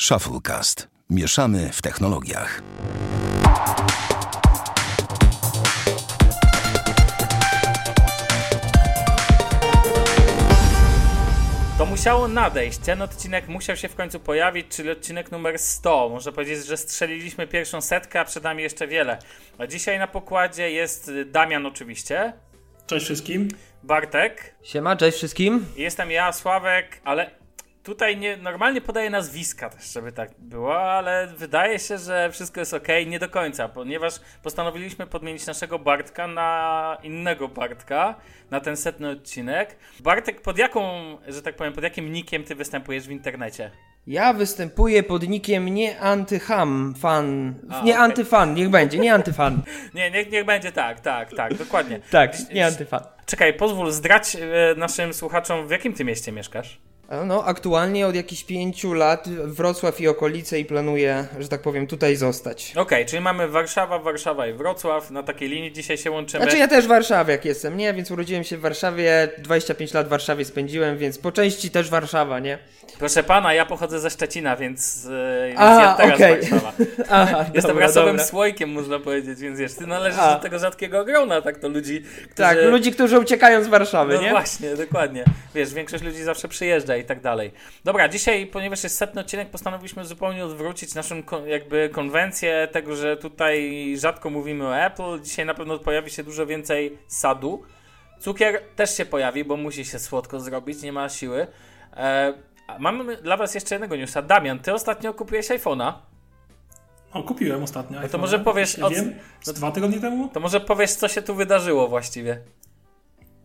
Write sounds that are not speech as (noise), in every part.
Shufflecast. Mieszamy w technologiach. To musiało nadejść. Ten odcinek musiał się w końcu pojawić, czyli odcinek numer 100. Można powiedzieć, że strzeliliśmy pierwszą setkę, a przed nami jeszcze wiele. A dzisiaj na pokładzie jest Damian oczywiście. Cześć wszystkim. Bartek. Siema, cześć wszystkim. Jestem ja, Sławek, ale tutaj nie, normalnie podaję nazwiska też, żeby tak było, ale wydaje się, że wszystko jest ok, nie do końca, ponieważ postanowiliśmy podmienić naszego Bartka na innego Bartka, na ten setny odcinek. Bartek, pod jaką, że tak powiem, pod jakim nikiem ty występujesz w internecie? Ja występuję pod nikiem nie antyham fan. A, nie okej. antyfan, niech będzie, nie antyfan. (laughs) Nie, niech, niech będzie tak, tak, tak, dokładnie. tak, nie antyfan. Czekaj, pozwól zdrać e, naszym słuchaczom, w jakim ty mieście mieszkasz? No, aktualnie od jakichś pięciu lat Wrocław i okolice i planuję, że tak powiem, tutaj zostać. Okej, czyli mamy Warszawa, Warszawa i Wrocław, na takiej linii dzisiaj się łączymy. Znaczy ja też warszawiak jestem, nie? Więc urodziłem się w Warszawie, 25 lat w Warszawie spędziłem, więc po części też Warszawa, nie? Proszę pana, ja pochodzę ze Szczecina, więc, e, więc A, ja teraz okej. Warszawa. (laughs) Aha, Jestem dobra, rasowym dobra. słoikiem, można powiedzieć, więc wiesz, ty należysz A. do tego rzadkiego grona, tak to ludzi, którzy... Tak, ludzi, którzy uciekają z Warszawy, No nie? właśnie, dokładnie. Wiesz, większość ludzi zawsze przyjeżdża i tak dalej. Dobra, dzisiaj, ponieważ jest setny odcinek, postanowiliśmy zupełnie odwrócić naszą jakby konwencję tego, że tutaj rzadko mówimy o Apple. Dzisiaj na pewno pojawi się dużo więcej sadu. Cukier też się pojawi, bo musi się słodko zrobić, nie ma siły. E, mamy dla was jeszcze jednego newsa. Damian, ty ostatnio kupiłeś iPhone'a. O, kupiłem ostatnio. No to może powiesz Nie o- wiem, z dwa tygodnie temu? To może powiesz, co się tu wydarzyło właściwie.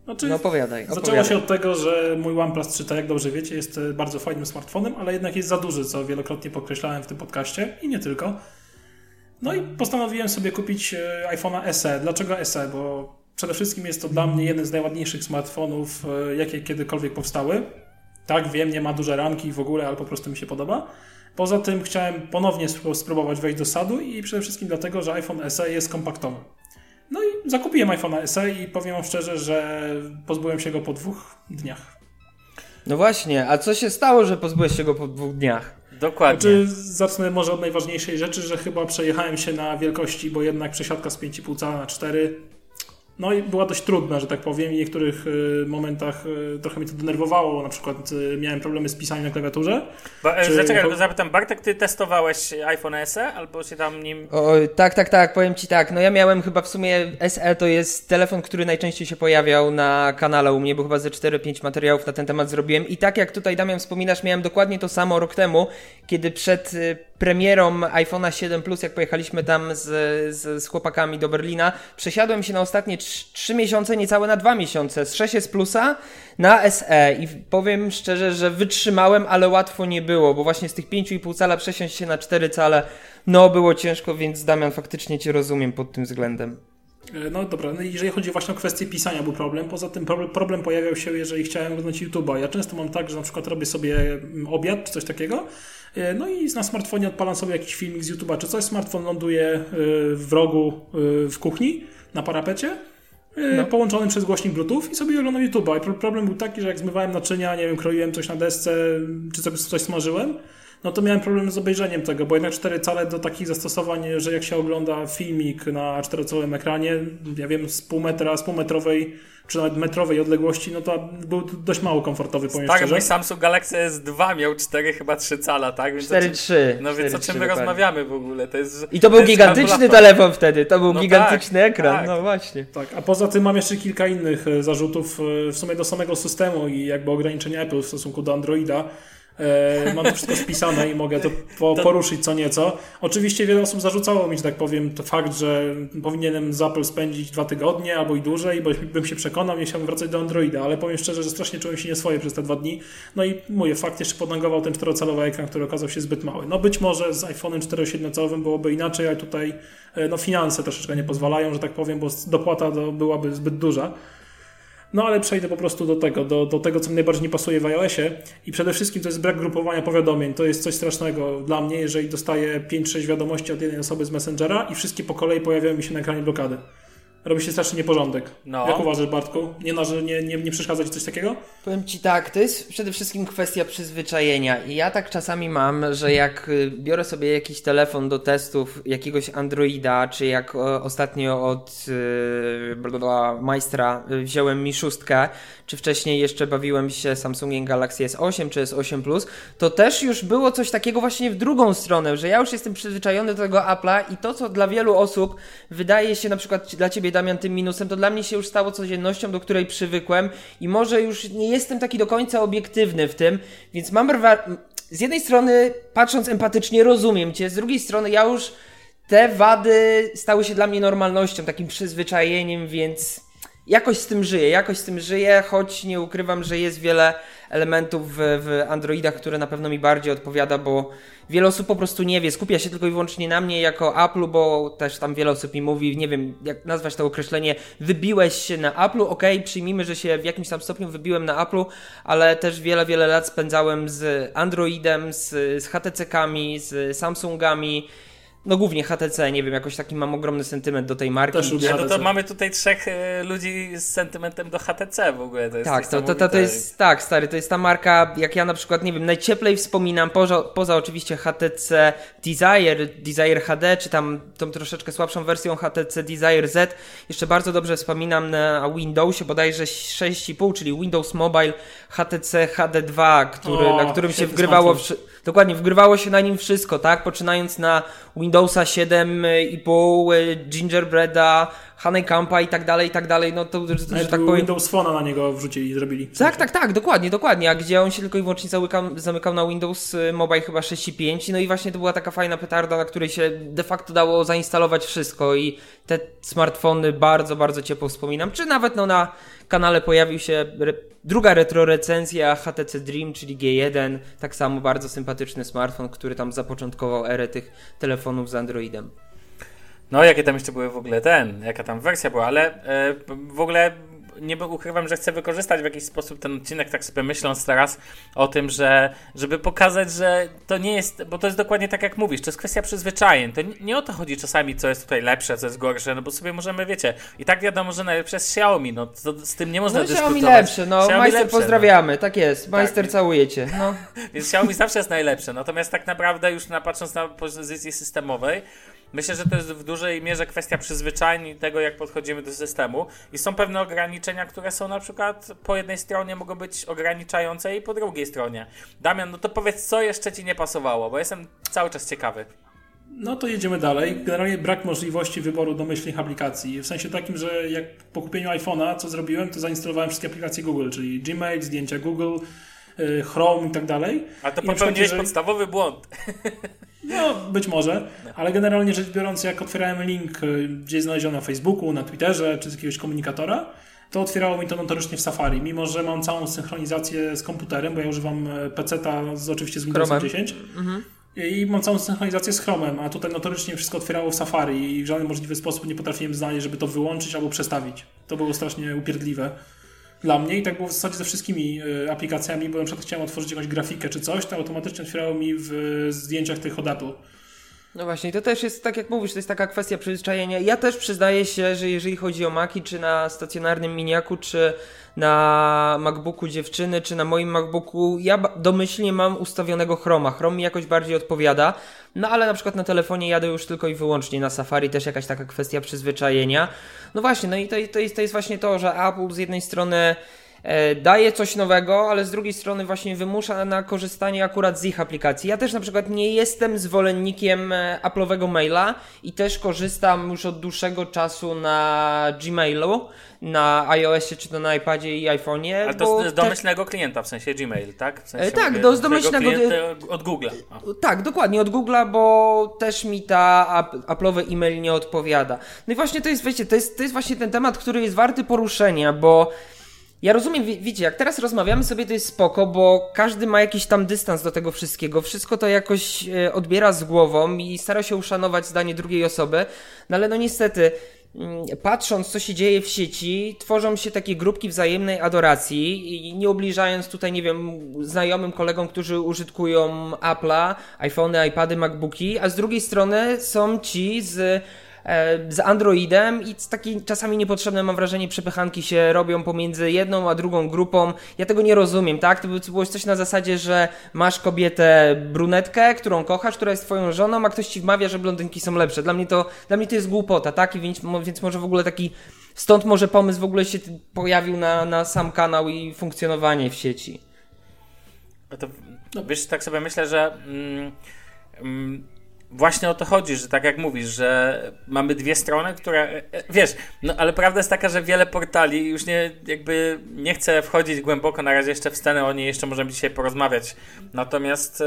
Znaczy, No opowiadaj, zaczęło opowiadaj. się od tego, że mój OnePlus 3, tak jak dobrze wiecie, jest e, bardzo fajnym smartfonem, ale jednak jest za duży, co wielokrotnie podkreślałem w tym podcaście i nie tylko. No i postanowiłem sobie kupić e, iPhone'a SE. Dlaczego SE? Bo przede wszystkim jest to dla mnie jeden z najładniejszych smartfonów, e, jakie kiedykolwiek powstały. Tak, wiem, nie ma duże ramki w ogóle, ale po prostu mi się podoba. Poza tym chciałem ponownie spró- spróbować wejść do sadu i przede wszystkim dlatego, że iPhone SE jest kompaktowy. No i zakupiłem iPhone'a SE i powiem wam szczerze, że pozbyłem się go po dwóch dniach. No właśnie, a co się stało, że pozbyłeś się go po dwóch dniach? Dokładnie. Znaczy, zacznę może od najważniejszej rzeczy, że chyba przejechałem się na wielkości, bo jednak przesiadka z 5,5 cala na 4 no i była dość trudna, że tak powiem. I w niektórych y, momentach y, trochę mnie to denerwowało. Na przykład y, miałem problemy z pisaniem na klawiaturze. Ba- e, Czy- Zaczekaj, zapytam, Bartek, ty testowałeś iPhone SE albo się tam nim... O, tak, tak, tak, powiem ci tak. No ja miałem chyba w sumie SE to jest telefon, który najczęściej się pojawiał na kanale u mnie, bo chyba ze 4-5 materiałów na ten temat zrobiłem. I tak jak tutaj Damian wspominasz, miałem dokładnie to samo rok temu, kiedy przed premierą iPhone'a 7 Plus, jak pojechaliśmy tam z, z, z chłopakami do Berlina, przesiadłem się na ostatnie 3, miesiące, niecałe na 2 miesiące, z 6 Plusa na SE i powiem szczerze, że wytrzymałem, ale łatwo nie było, bo właśnie z tych 5,5 cala przesiąść się na 4 cale, no było ciężko, więc Damian faktycznie Cię rozumiem pod tym względem. Y, No dobra, no jeżeli chodzi właśnie o kwestię pisania, był problem. Poza tym problem, problem pojawiał się, jeżeli chciałem oglądać YouTube'a. Ja często mam tak, że na przykład robię sobie mm, obiad czy coś takiego. Y, No i na smartfonie odpalam sobie jakiś filmik z YouTube'a czy coś. Smartfon ląduje y, w rogu y, w kuchni na parapecie. No. Połączony przez głośnik Bluetooth i sobie oglądam YouTube'a. I pro- problem był taki, że jak zmywałem naczynia, nie wiem, kroiłem coś na desce, czy sobie coś smażyłem, no to miałem problem z obejrzeniem tego, bo jednak 4 cale do takich zastosowań, że jak się ogląda filmik na 4-calowym ekranie, ja wiem, z pół metra, z półmetrowej czy nawet metrowej odległości, no to był dość mało komfortowy, powiem Tak, szczerze. mój Samsung Galaxy S2 miał 4, chyba 3 cala, tak? Więc o 4-3. czym- No więc o 4-3 czym my dokładnie. rozmawiamy w ogóle? To jest, I to był jest gigantyczny telefon wtedy, to był No gigantyczny tak, ekran, tak. no właśnie. Tak, a poza tym mam jeszcze kilka innych e, zarzutów e, w sumie do samego systemu i jakby ograniczenia Apple w stosunku do Androida. E, mam to wszystko spisane i mogę to po, poruszyć co nieco. Oczywiście wiele osób zarzucało mi, że tak powiem, to fakt, że powinienem z Apple spędzić dwa tygodnie albo i dłużej, bo (laughs) bym się przekonał, nie chciałbym wracać do Androida, ale powiem szczerze, że strasznie czułem się nieswoje przez te dwa dni. No i mówię, fakt jeszcze podnagował ten czterocalowy ekran, który okazał się zbyt mały. No być może z iPhone'em 4,7-calowym byłoby inaczej, ale tutaj e, no, finanse troszeczkę nie pozwalają, że tak powiem, bo dopłata do, byłaby zbyt duża. No ale przejdę po prostu do tego, do, do tego, co mi najbardziej nie pasuje w iOSie i przede wszystkim to jest brak grupowania powiadomień. To jest coś strasznego dla mnie, jeżeli dostaję 5-6 wiadomości od jednej osoby z Messengera i wszystkie po kolei pojawiają mi się na ekranie blokady. Robi się straszny nieporządek. No. Jak uważasz, Bartku? Nie, no, że nie, nie, nie przeszkadza ci coś takiego? Powiem ci tak, to jest przede wszystkim kwestia przyzwyczajenia i ja tak czasami mam, że jak y, biorę sobie jakiś telefon do testów jakiegoś Androida, czy jak ostatnio od yy, Majstra y, wziąłem mi szóstkę, czy wcześniej jeszcze bawiłem się Samsungiem Galaxy S8 czy S8 Plus, to też już było coś takiego właśnie w drugą stronę, że ja już jestem przyzwyczajony do tego Apple'a i to, co dla wielu osób wydaje się na przykład dla ciebie Damian tym minusem, to dla mnie się już stało codziennością, do której przywykłem i może już nie jestem taki do końca obiektywny w tym, więc mam z jednej strony patrząc empatycznie rozumiem cię, z drugiej strony ja już te wady stały się dla mnie normalnością, takim przyzwyczajeniem, więc jakoś z tym żyję, jakoś z tym żyję, choć nie ukrywam, że jest wiele elementów w, w Androidach, które na pewno mi bardziej odpowiada, bo wiele osób po prostu nie wie, skupia się tylko i wyłącznie na mnie jako Apple, bo też tam wiele osób mi mówi, nie wiem jak nazwać to określenie, wybiłeś się na Apple, ok, przyjmijmy, że się w jakimś tam stopniu wybiłem na Apple, ale też wiele, wiele lat spędzałem z Androidem, z, z HTC-kami, z Samsungami, no głównie HTC, nie wiem, jakoś taki mam ogromny sentyment do tej marki. Też lubię No to mamy tutaj trzech e, ludzi z sentymentem do HTC w ogóle. To jest Tak, to, to, to, to jest, tak, stary, to jest ta marka, jak ja na przykład, nie wiem, najcieplej wspominam, poza, poza oczywiście HTC Desire, Desire HD, czy tam tą troszeczkę słabszą wersją HTC Desire Z, jeszcze bardzo dobrze wspominam na Windowsie, bodajże 6,5, czyli Windows Mobile HTC HD2, który, O, na którym się wgrywało, wszy- dokładnie, wgrywało się na nim wszystko, tak, poczynając na Windowsa 7,5, y, Gingerbreada, Honeycomba i tak dalej, i tak dalej, no to, że, że tak powiem... Windows Phone'a na niego wrzucili i zrobili. W Tak, sensie. tak, tak, dokładnie, dokładnie. A gdzie on się tylko i wyłącznie zamykał, zamykał na Windows y, Mobile chyba 6.5. No i właśnie to była taka fajna petarda, na której się de facto dało zainstalować wszystko i te smartfony bardzo, bardzo ciepło wspominam. Czy nawet no na kanale pojawił się druga retro recenzja HTC Dream, czyli G1. Tak samo bardzo sympatyczny smartfon, który tam zapoczątkował erę tych telefonów z Androidem. No, jakie tam jeszcze były w ogóle ten, jaka tam wersja była, ale e, w ogóle nie ukrywam, że chcę wykorzystać w jakiś sposób ten odcinek, tak sobie myśląc teraz o tym, że żeby pokazać, że to nie jest, bo to jest dokładnie tak jak mówisz, to jest kwestia przyzwyczajeń. To nie, nie o to chodzi czasami, co jest tutaj lepsze, co jest gorsze, no bo sobie możemy, wiecie, i tak wiadomo, że najlepsze jest Xiaomi, no to, z tym nie można No dyskutować. Xiaomi lepsze, no Xiaomi Majster lepsze, no. pozdrawiamy, tak jest, Majster Tak. całujecie. No. (laughs) Więc Xiaomi zawsze jest najlepsze. Natomiast tak naprawdę już na, patrząc na pozycji systemowej, myślę, że to jest w dużej mierze kwestia przyzwyczajeń tego, jak podchodzimy do systemu. I są pewne ograniczenia, które są na przykład po jednej stronie mogą być ograniczające i po drugiej stronie. Damian, no to powiedz, co jeszcze Ci nie pasowało, bo jestem cały czas ciekawy. No to jedziemy dalej. Generalnie brak możliwości wyboru domyślnych aplikacji. W sensie takim, że jak po kupieniu iPhone'a, co zrobiłem, to zainstalowałem wszystkie aplikacje Google, czyli Gmail, zdjęcia Google, Chrome i tak dalej. A to popełniłeś jeżeli- podstawowy błąd. No, być może, ale generalnie rzecz biorąc, jak otwierałem link y, gdzieś znaleziony na Facebooku, na Twitterze czy z jakiegoś komunikatora, to otwierało mi to notorycznie w Safari, mimo że mam całą synchronizację z komputerem, bo ja używam e, PC-ta z, oczywiście z Windowsem Chromem. 10 i mam całą synchronizację z Chromem, a tutaj notorycznie wszystko otwierało w Safari i w żaden możliwy sposób nie potrafiłem znaleźć, żeby to wyłączyć albo przestawić. To było strasznie upierdliwe dla mnie i tak było w zasadzie ze wszystkimi y, aplikacjami, bo na przykład chciałem otworzyć jakąś grafikę czy coś, to automatycznie otwierało mi w y, zdjęciach tych od. No właśnie, to też jest, tak jak mówisz, to jest taka kwestia przyzwyczajenia. Ja też przyznaję się, że jeżeli chodzi o Maki, czy na stacjonarnym miniaku, czy na MacBooku dziewczyny, czy na moim MacBooku, ja domyślnie mam ustawionego Chroma. Chrome mi jakoś bardziej odpowiada, no ale na przykład na telefonie jadę już tylko i wyłącznie na Safari, też jakaś taka kwestia przyzwyczajenia. No właśnie, no i to, to, jest, to jest właśnie to, że Apple z jednej strony daje coś nowego, ale z drugiej strony właśnie wymusza na korzystanie akurat z ich aplikacji. Ja też na przykład nie jestem zwolennikiem e, Apple'owego maila i też korzystam już od dłuższego czasu na Gmailu, na iOSie czy to na iPadzie i iPhone'ie. Ale to z, domyślnego klienta, w sensie Gmail, tak? W sensie E, tak, mówię, do- z domyślnego- od Google'a. Tak, dokładnie, od Google'a, bo też mi ta ap- Apple'owy e-mail nie odpowiada. No i właśnie to jest, wiecie, to jest, to jest właśnie ten temat, który jest warty poruszenia, bo ja rozumiem, wi- wiecie, jak teraz rozmawiamy sobie, to jest spoko, bo każdy ma jakiś tam dystans do tego wszystkiego, wszystko to jakoś e, odbiera z głową i stara się uszanować zdanie drugiej osoby, no ale no niestety, mm, patrząc co się dzieje w sieci, tworzą się takie grupki wzajemnej adoracji i nie ubliżając tutaj, nie wiem, znajomym kolegom, którzy użytkują Apple'a, iPhony, iPady, MacBooki, a z drugiej strony są ci z z Androidem i z takiej czasami niepotrzebne, mam wrażenie, przepychanki się robią pomiędzy jedną a drugą grupą. Ja tego nie rozumiem, tak? To było coś na zasadzie, że masz kobietę brunetkę, którą kochasz, która jest twoją żoną, a ktoś ci wmawia, że blondynki są lepsze. Dla mnie to, dla mnie to jest głupota, tak? I więc, więc może w ogóle taki Stąd może pomysł w ogóle się pojawił na, na sam kanał i funkcjonowanie w sieci. To, no, wiesz, tak sobie myślę, że mm, mm, właśnie o to chodzi, że tak jak mówisz, że mamy dwie strony, które, e, e, wiesz, no ale prawda jest taka, że wiele portali, już nie, jakby nie chcę wchodzić głęboko na razie jeszcze w scenę, o niej jeszcze możemy dzisiaj porozmawiać, natomiast e,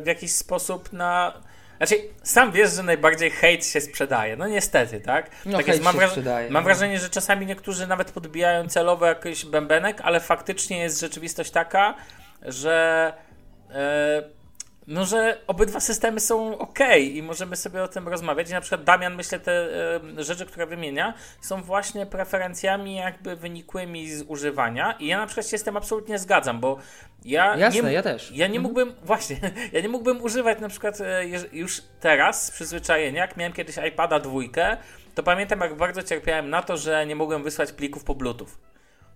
w jakiś sposób na znaczy, sam wiesz, że najbardziej hejt się sprzedaje. No niestety, tak? No, tak jest, mam, wraż sprzedaje, mam no. wrażenie, że czasami niektórzy nawet podbijają celowo jakiś bębenek, ale faktycznie jest rzeczywistość taka, że e, no, że obydwa systemy są ok i możemy sobie o tym rozmawiać. I na przykład Damian, myślę, te e, rzeczy, które wymienia, są właśnie preferencjami jakby wynikłymi z używania. I ja na przykład się z tym absolutnie zgadzam, bo ja Jasne, nie, ja też. Ja nie Mhm. mógłbym, (laughs) właśnie, ja nie mógłbym używać na przykład e, już teraz z przyzwyczajenia, jak miałem kiedyś iPada dwójkę, to pamiętam jak bardzo cierpiałem na to, że nie mogłem wysłać plików po Bluetooth.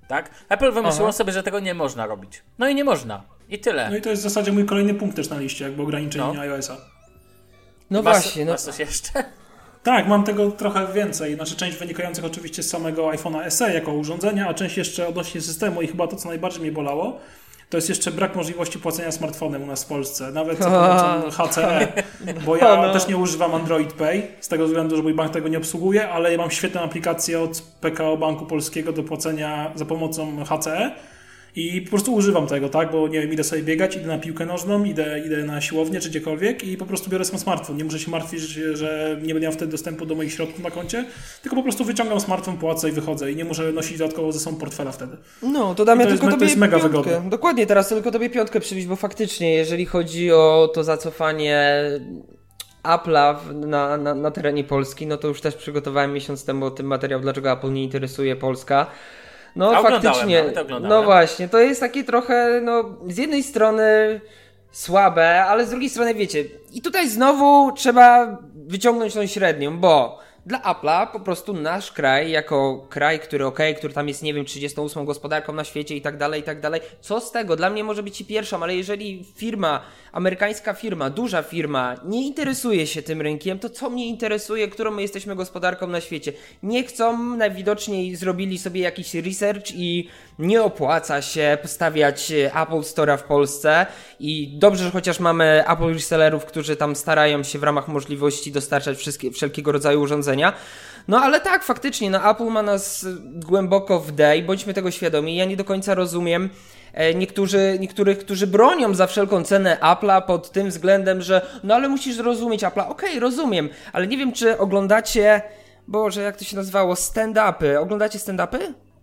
Tak? Apple wymyśliło Aha. sobie, że tego nie można robić. No i nie można. I tyle. No i to jest w zasadzie mój kolejny punkt też na liście, jakby ograniczenie No. iOS-a. No masz, właśnie, no, masz coś jeszcze? Tak, mam tego trochę więcej. Znaczy część wynikających oczywiście z samego iPhone'a SE jako urządzenia, a część jeszcze odnośnie systemu i chyba to, co najbardziej mnie bolało, to jest jeszcze brak możliwości płacenia smartfonem u nas w Polsce, nawet za (laughs) pomocą HCE, bo ja (laughs) O, no. też nie używam Android Pay, z tego względu, że mój bank tego nie obsługuje, ale ja mam świetną aplikację od PKO Banku Polskiego do płacenia za pomocą HCE i po prostu używam tego, tak, bo nie wiem, idę sobie biegać, idę na piłkę nożną, idę, idę na siłownię czy gdziekolwiek i po prostu biorę swój smartfon. Nie muszę się martwić, że nie będę miał wtedy dostępu do moich środków na koncie, tylko po prostu wyciągam smartfon, płacę i wychodzę i nie muszę nosić dodatkowo ze sobą portfela wtedy. No, to dam ja to jest tylko to tobie jest mega piątkę. wygodne. Dokładnie, teraz tylko tobie piątkę przybić, bo faktycznie, jeżeli chodzi o to zacofanie Apple'a na, na, na terenie Polski, no to już też przygotowałem miesiąc temu o tym materiał, dlaczego Apple nie interesuje Polska. No A faktycznie, no właśnie, to jest takie trochę, no z jednej strony słabe, ale z drugiej strony wiecie, i tutaj znowu trzeba wyciągnąć tą średnią, bo dla Apple'a po prostu nasz kraj, jako kraj, który okej, który tam jest, nie wiem, 38 gospodarką na świecie i tak dalej, i tak dalej, co z tego? Dla mnie może być i pierwszą, ale jeżeli firma, amerykańska firma, duża firma nie interesuje się tym rynkiem, to co mnie interesuje, którą my jesteśmy gospodarką na świecie? Nie chcą, najwidoczniej zrobili sobie jakiś research i nie opłaca się postawiać Apple Store'a w Polsce i dobrze, że chociaż mamy Apple resellerów, którzy tam starają się w ramach możliwości dostarczać wszystkie, wszelkiego rodzaju urządzenia. No ale tak, faktycznie, no Apple ma nas głęboko w D i bądźmy tego świadomi. Ja nie do końca rozumiem e, niektórzy, niektórych, którzy bronią za wszelką cenę Apple'a pod tym względem, że no ale musisz zrozumieć Apple'a. Okej, rozumiem, ale nie wiem, czy oglądacie, Boże, jak to się nazywało, stand-upy. Oglądacie stand-upy?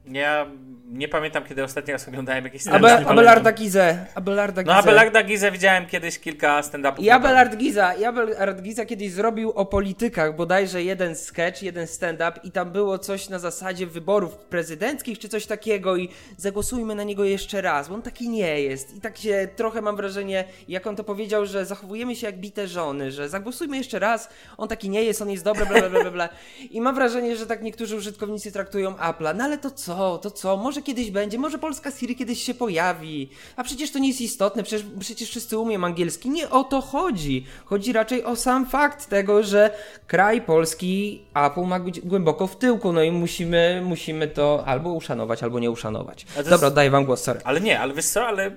Ja nie pamiętam, kiedy ostatni raz oglądałem jakieś Ja stand-up. też Abe, nie Abelarda. Gizę. Abelarda No. Abelarda Gizę widziałem kiedyś kilka stand-upów. I Abelard Giza, i Abelard Giza kiedyś zrobił o politykach bodajże jeden sketch, jeden stand-up i tam było coś na zasadzie wyborów prezydenckich czy coś takiego i zagłosujmy na niego jeszcze raz, bo on taki nie jest. I tak się trochę mam wrażenie, jak on to powiedział, że zachowujemy się jak bite żony, że zagłosujmy jeszcze raz, on taki nie jest, on jest dobry, bla bla bla bla. bla. I mam wrażenie, że tak niektórzy użytkownicy traktują Apple'a. No ale to co, to co, może kiedyś będzie, może polska Siri kiedyś się pojawi. A przecież to nie jest istotne, przecież, przecież wszyscy umiem angielski. Nie o to chodzi. Chodzi raczej o sam fakt tego, że kraj polski Apple ma gdzie- głęboko w tyłku, no i musimy, musimy to albo uszanować, albo nie uszanować. Dobra, jest- daję wam głos, sorry. Ale nie, ale wiesz co, ale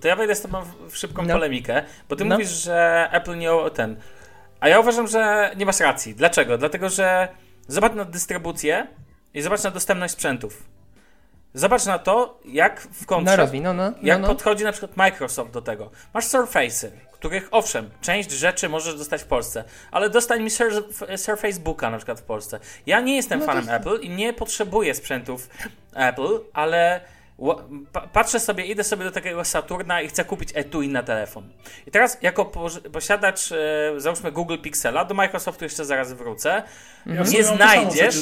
to ja wejdę z tobą w- w szybką No. polemikę, bo ty No. mówisz, że Apple nie o- ten. A ja uważam, że nie masz racji. Dlaczego? Dlatego, że zobacz na dystrybucję i zobacz na dostępność sprzętów. Zobacz na to, jak w kontrze, no, no, no, jak no. podchodzi na przykład Microsoft do tego. Masz Surface'y, których owszem, część rzeczy możesz dostać w Polsce, ale dostań mi Sur Surface Booka na przykład w Polsce. Ja nie jestem No to fanem jest- Apple i nie potrzebuję sprzętów Apple, ale patrzę sobie, idę sobie do takiego Saturna i chcę kupić etui na telefon. I teraz jako posiadacz, e, załóżmy Google Pixela, do Microsoftu jeszcze zaraz wrócę, Ja nie znajdziesz,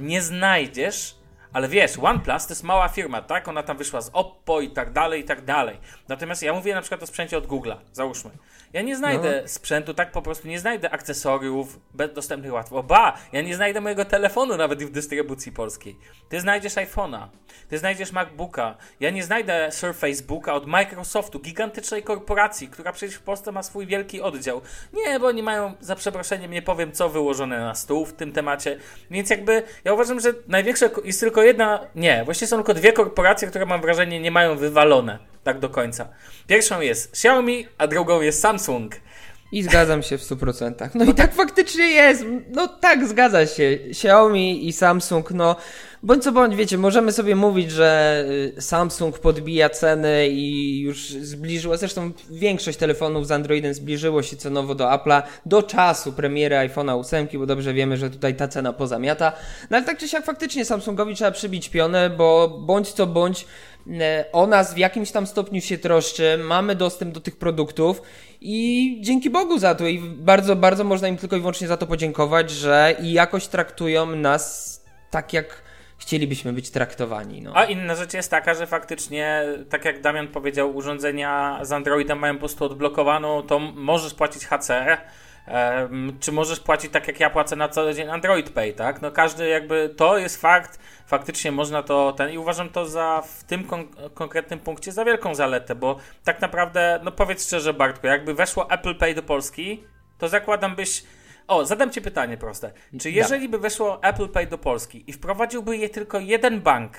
nie znajdziesz Ale wiesz, OnePlus to jest mała firma, tak? Ona tam wyszła z Oppo i tak dalej, i tak dalej. Natomiast ja mówię na przykład o sprzęcie od Google'a, załóżmy. Ja nie znajdę no. sprzętu tak po prostu, nie znajdę akcesoriów dostępnych łatwo. Ba, ja nie znajdę mojego telefonu nawet w dystrybucji polskiej. Ty znajdziesz iPhone'a, ty znajdziesz MacBooka. Ja nie znajdę Surface Booka od Microsoftu, gigantycznej korporacji, która przecież w Polsce ma swój wielki oddział. Nie, bo oni mają, za przeproszeniem, nie powiem co, wyłożone na stół w tym temacie. Więc jakby ja uważam, że największe jest tylko jedna, nie, właściwie są tylko dwie korporacje, które mam wrażenie nie mają wywalone tak do końca. Pierwszą jest Xiaomi, a drugą jest Samsung. I zgadzam się w 100%. No, i tak faktycznie jest. No tak, zgadza się. Xiaomi i Samsung, no bądź co bądź, wiecie, możemy sobie mówić, że y, Samsung podbija ceny i już zbliżyło, zresztą większość telefonów z Androidem zbliżyło się cenowo do Apple'a do czasu premiery iPhone'a 8, bo dobrze wiemy, że tutaj ta cena pozamiata. No ale tak czy siak faktycznie Samsungowi trzeba przybić pionę, bo bądź co bądź E, o nas w jakimś tam stopniu się troszczy, mamy dostęp do tych produktów i dzięki Bogu za to i bardzo, bardzo można im tylko i wyłącznie za to podziękować, że i jakoś traktują nas tak jak chcielibyśmy być traktowani. No. A inna rzecz jest taka, że faktycznie, tak jak Damian powiedział, urządzenia z Androidem mają po prostu odblokowaną, to możesz płacić HCR, czy możesz płacić tak jak ja płacę na co dzień Android Pay, tak? No każdy jakby, to jest fakt, faktycznie można to ten i uważam to za w tym kon konkretnym punkcie za wielką zaletę, bo tak naprawdę, no powiedz szczerze Bartku, jakby weszło Apple Pay do Polski, to zakładam byś o, zadam Ci pytanie proste. Czy jeżeli by weszło Apple Pay do Polski i wprowadziłby je tylko jeden bank,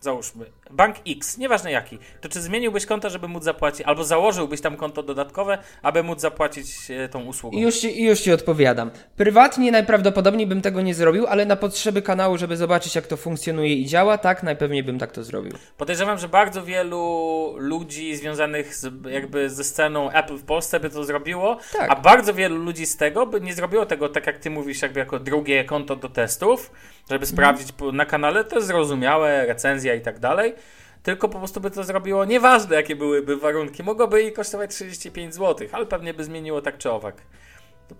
załóżmy, bank X, nieważne jaki, to czy zmieniłbyś konto, żeby móc zapłacić, albo założyłbyś tam konto dodatkowe, aby móc zapłacić e, tą usługą? I już ci, już ci odpowiadam. Prywatnie najprawdopodobniej bym tego nie zrobił, ale na potrzeby kanału, żeby zobaczyć jak to funkcjonuje i działa, tak, najpewniej bym tak to zrobił. Podejrzewam, że bardzo wielu ludzi związanych z, jakby ze sceną Apple w Polsce by to zrobiło, tak. a bardzo wielu ludzi z tego by nie zrobiło tego, tak jak ty mówisz, jakby jako drugie konto do testów, żeby mhm. sprawdzić na kanale, to jest zrozumiałe, recenzja i tak dalej. Tylko po prostu by to zrobiło, nieważne jakie byłyby warunki, mogłoby jej kosztować 35 zł, ale pewnie by zmieniło tak czy owak.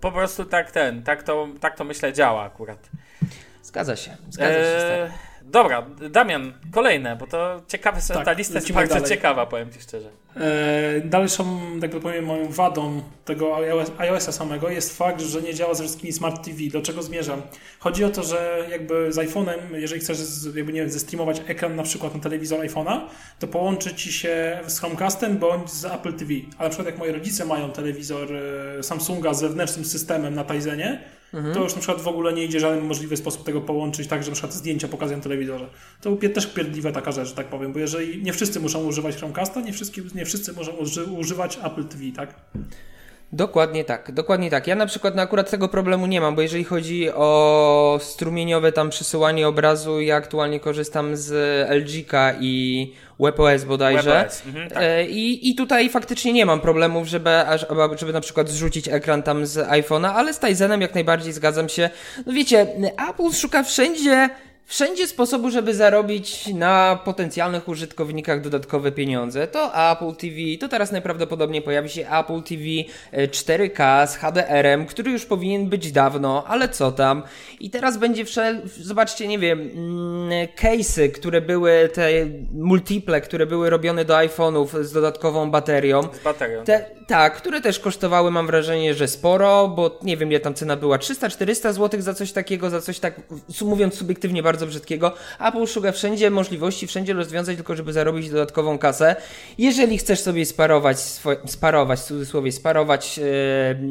Po prostu tak ten, tak to, tak to myślę działa akurat. Zgadza się, zgadza się. Eee, Dobra, Damian, kolejne, bo to ciekawe, tak, ta lista jest bardzo dalej. ciekawa, powiem Ci szczerze. E, dalszą, tak powiem, moją wadą tego iOS-a samego jest fakt, że nie działa z wszystkimi Smart TV. Do czego zmierzam? Chodzi o to, że jakby z iPhone'em, jeżeli chcesz jakby, nie wiem, zestreamować ekran na przykład na telewizor iPhone'a, to połączy Ci się z Chromecastem bądź z Apple TV. Ale na przykład jak moi rodzice mają telewizor e, Samsunga z wewnętrznym systemem na Tizenie, mhm. to już na przykład w ogóle nie idzie żaden możliwy sposób tego połączyć, tak, że na przykład zdjęcia pokazują telewizorze. To też pierdliwa taka rzecz, że tak powiem, bo jeżeli nie wszyscy muszą używać Chromecasta, nie, nie wszyscy muszą uży, używać Apple TV, tak? Dokładnie tak, dokładnie tak. Ja na przykład na akurat tego problemu nie mam, bo jeżeli chodzi o strumieniowe tam przesyłanie obrazu, ja aktualnie korzystam z LG-ka i WebOS bodajże. WebOS. Mhm, tak. E, I, I tutaj faktycznie nie mam problemów, żeby, żeby na przykład zrzucić ekran tam z iPhone'a, ale z Tizenem jak najbardziej zgadzam się. No wiecie, Apple szuka wszędzie wszędzie sposobu, żeby zarobić na potencjalnych użytkownikach dodatkowe pieniądze. To Apple TV, to teraz najprawdopodobniej pojawi się Apple TV 4K e, z HDR-em, który już powinien być dawno, ale co tam. I teraz będzie wszel... zobaczcie, nie wiem, mm, case'y, które były, te multiple, które były robione do iPhone'ów z dodatkową baterią. Z baterią. Te, tak, które też kosztowały, mam wrażenie, że sporo, bo nie wiem, ile tam cena była, 300-400 zł za coś takiego, za coś tak, mówiąc subiektywnie, bardzo bardzo brzydkiego. Apple szuka wszędzie możliwości, wszędzie rozwiązań, tylko żeby zarobić dodatkową kasę. Jeżeli chcesz sobie sparować, sparować, w cudzysłowie sparować yy,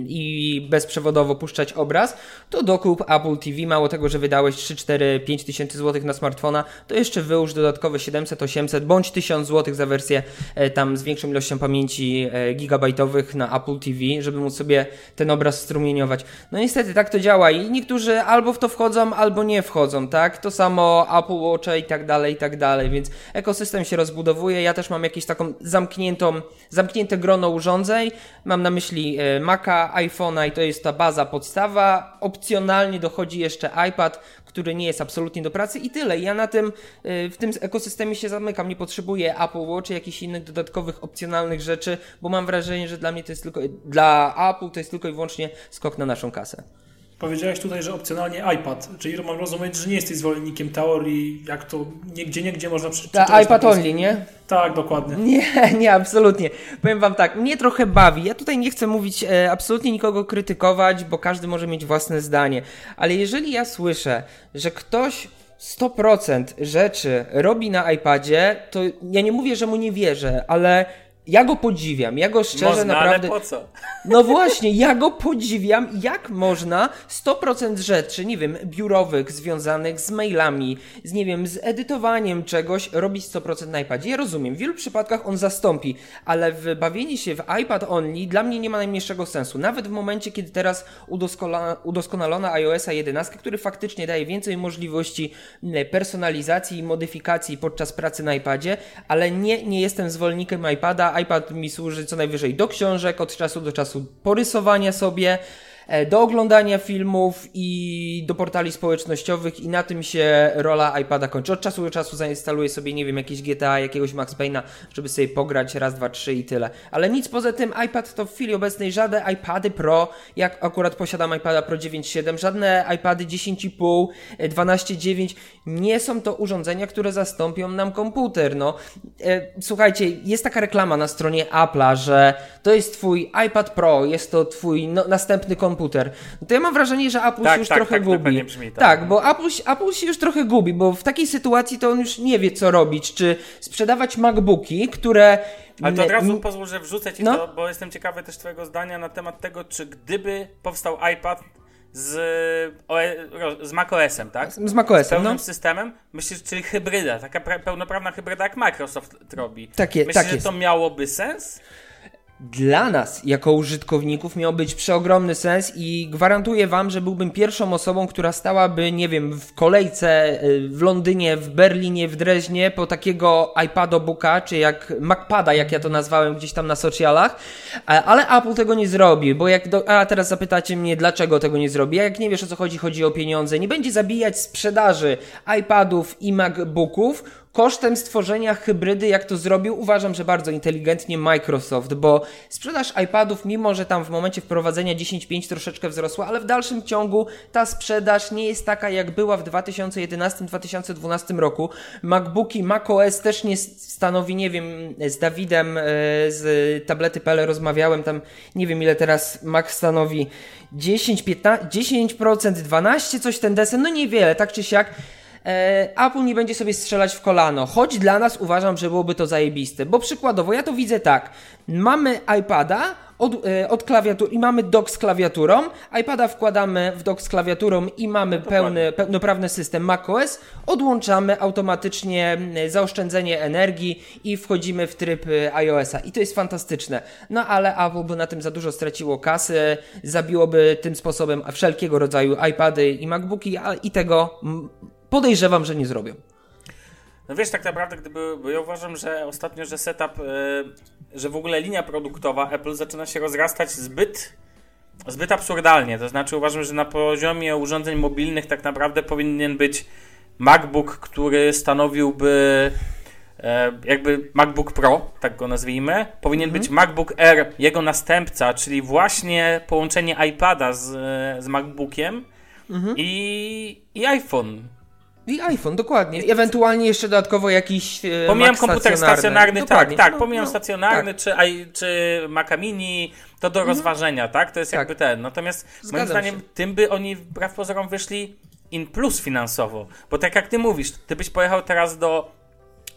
i bezprzewodowo puszczać obraz, to dokup Apple TV. Mało tego, że wydałeś 3, 4, 5 tysięcy złotych na smartfona, to jeszcze wyłóż dodatkowe 700, 800 bądź 1000 złotych za wersję yy, tam z większą ilością pamięci yy, gigabajtowych na Apple TV, żeby móc sobie ten obraz strumieniować. No niestety tak to działa i niektórzy albo w to wchodzą, albo nie wchodzą, tak? To samo Apple Watch i tak dalej, i tak dalej, więc ekosystem się rozbudowuje. Ja też mam jakieś taką zamkniętą, zamknięte grono urządzeń. Mam na myśli e, Maca, iPhone'a i to jest ta baza podstawa. Opcjonalnie dochodzi jeszcze iPad, który nie jest absolutnie do pracy i tyle. Ja na tym, e, w tym ekosystemie się zamykam. Nie potrzebuję Apple Watch, jakichś innych dodatkowych, opcjonalnych rzeczy, bo mam wrażenie, że dla mnie to jest tylko, dla Apple to jest tylko i wyłącznie skok na naszą kasę. Powiedziałeś tutaj, że opcjonalnie iPad, czyli mam rozumieć, że nie jesteś zwolennikiem teorii, jak to nigdzie, niegdzie można przeczytać. Ta iPad only, nie? Tak, dokładnie. Nie, (laughs) nie, absolutnie. Powiem wam tak, mnie trochę bawi. Ja tutaj nie chcę mówić, e, absolutnie nikogo krytykować, bo każdy może mieć własne zdanie. Ale jeżeli ja słyszę, że ktoś 100% rzeczy robi na iPadzie, to ja nie mówię, że mu nie wierzę, ale ja go podziwiam, ja go szczerze Można, naprawdę... ale po co? (laughs) No właśnie, ja go podziwiam, jak można 100% rzeczy, nie wiem, biurowych, związanych z mailami, z nie wiem, z edytowaniem czegoś, robić 100% na iPadzie. Ja rozumiem, w wielu przypadkach on zastąpi, ale bawienie się w iPad only dla mnie nie ma najmniejszego sensu. Nawet w momencie, kiedy teraz udoskonalona iOS 11, który faktycznie daje więcej możliwości personalizacji i modyfikacji podczas pracy na iPadzie, ale nie, nie jestem zwolennikiem iPada, iPad mi służy co najwyżej do książek, od czasu do czasu porysowania sobie, do oglądania filmów i do portali społecznościowych i na tym się rola iPada kończy. Od czasu do czasu zainstaluję sobie, nie wiem, jakieś GTA, jakiegoś Max Payne'a, żeby sobie pograć raz, dwa, trzy i tyle. Ale nic poza tym, iPad to w chwili obecnej żadne iPady Pro, jak akurat posiadam iPada Pro 9.7, żadne iPady 10.5, 12.9, e, nie są to urządzenia, które zastąpią nam komputer. No, e, słuchajcie, jest taka reklama na stronie Apple'a, że to jest twój iPad Pro, jest to twój no, następny komputer, komputer, to ja mam wrażenie, że Apple tak, się już tak, trochę tak, gubi. Brzmi, tak. tak, bo Apple, Apple się już trochę gubi, bo w takiej sytuacji to on już nie wie, co robić. Czy sprzedawać MacBooki, które ale to od razu pozwól, że wrzucę ci no. to, bo jestem ciekawy też twojego zdania na temat tego, czy gdyby powstał iPad z, z macOS-em, tak? Z macOS-em, Z pełnym no. systemem, myślisz, czyli hybryda, taka pełnoprawna hybryda, jak Microsoft robi. Tak, je, myślisz, tak że to miałoby sens? Dla nas, jako użytkowników, miał być przeogromny sens i gwarantuję Wam, że byłbym pierwszą osobą, która stałaby, nie wiem, w kolejce y, w Londynie, w Berlinie, w Dreźnie po takiego iPadobooka, czy jak MacPada, jak ja to nazwałem gdzieś tam na socialach, ale Apple tego nie zrobi, bo jak, do, a teraz zapytacie mnie, dlaczego tego nie zrobi, jak nie wiesz o co chodzi, chodzi o pieniądze, nie będzie zabijać sprzedaży iPadów i MacBooków, kosztem stworzenia hybrydy, jak to zrobił, uważam, że bardzo inteligentnie Microsoft, bo sprzedaż iPadów, mimo że tam w momencie wprowadzenia 10.5 troszeczkę wzrosła, ale w dalszym ciągu ta sprzedaż nie jest taka, jak była w 2011-2012 roku. MacBooki, macOS też nie stanowi, nie wiem, z Dawidem e, z tablety PL rozmawiałem, tam nie wiem ile teraz Mac stanowi 10, 15, 10%, 12, coś ten desen, no niewiele, tak czy siak. E, Apple nie będzie sobie strzelać w kolano, choć dla nas uważam, że byłoby to zajebiste, bo przykładowo ja to widzę tak, mamy iPada od, e, od klawiatury i mamy dock z klawiaturą, iPada wkładamy w dock z klawiaturą i mamy pełny, pełnoprawny system macOS, odłączamy automatycznie zaoszczędzenie energii i wchodzimy w tryb e, iOS-a i to jest fantastyczne. No ale Apple by na tym za dużo straciło kasy, zabiłoby tym sposobem wszelkiego rodzaju iPady i MacBooki a, i tego podejrzewam, że nie zrobią. No wiesz, tak naprawdę, gdyby, bo ja uważam, że ostatnio, że setup, yy, że w ogóle linia produktowa Apple zaczyna się rozrastać zbyt, zbyt absurdalnie. To znaczy uważam, że na poziomie urządzeń mobilnych tak naprawdę powinien być MacBook, który stanowiłby e, jakby MacBook Pro, tak go nazwijmy. Powinien mhm. być MacBook Air, jego następca, czyli właśnie połączenie iPada z, z MacBookiem mhm. i, i iPhone i iPhone, dokładnie. I ewentualnie jeszcze dodatkowo jakiś. E, pomijam Mac komputer stacjonarny, stacjonarny tak, tak. No, pomijam no, stacjonarny tak. czy, czy Maca Mini, to do mhm. rozważenia, tak? To jest tak. jakby ten. Natomiast Zgadzam moim zdaniem się. tym by oni wbrew pozorom wyszli in plus finansowo. Bo tak jak ty mówisz, ty byś pojechał teraz do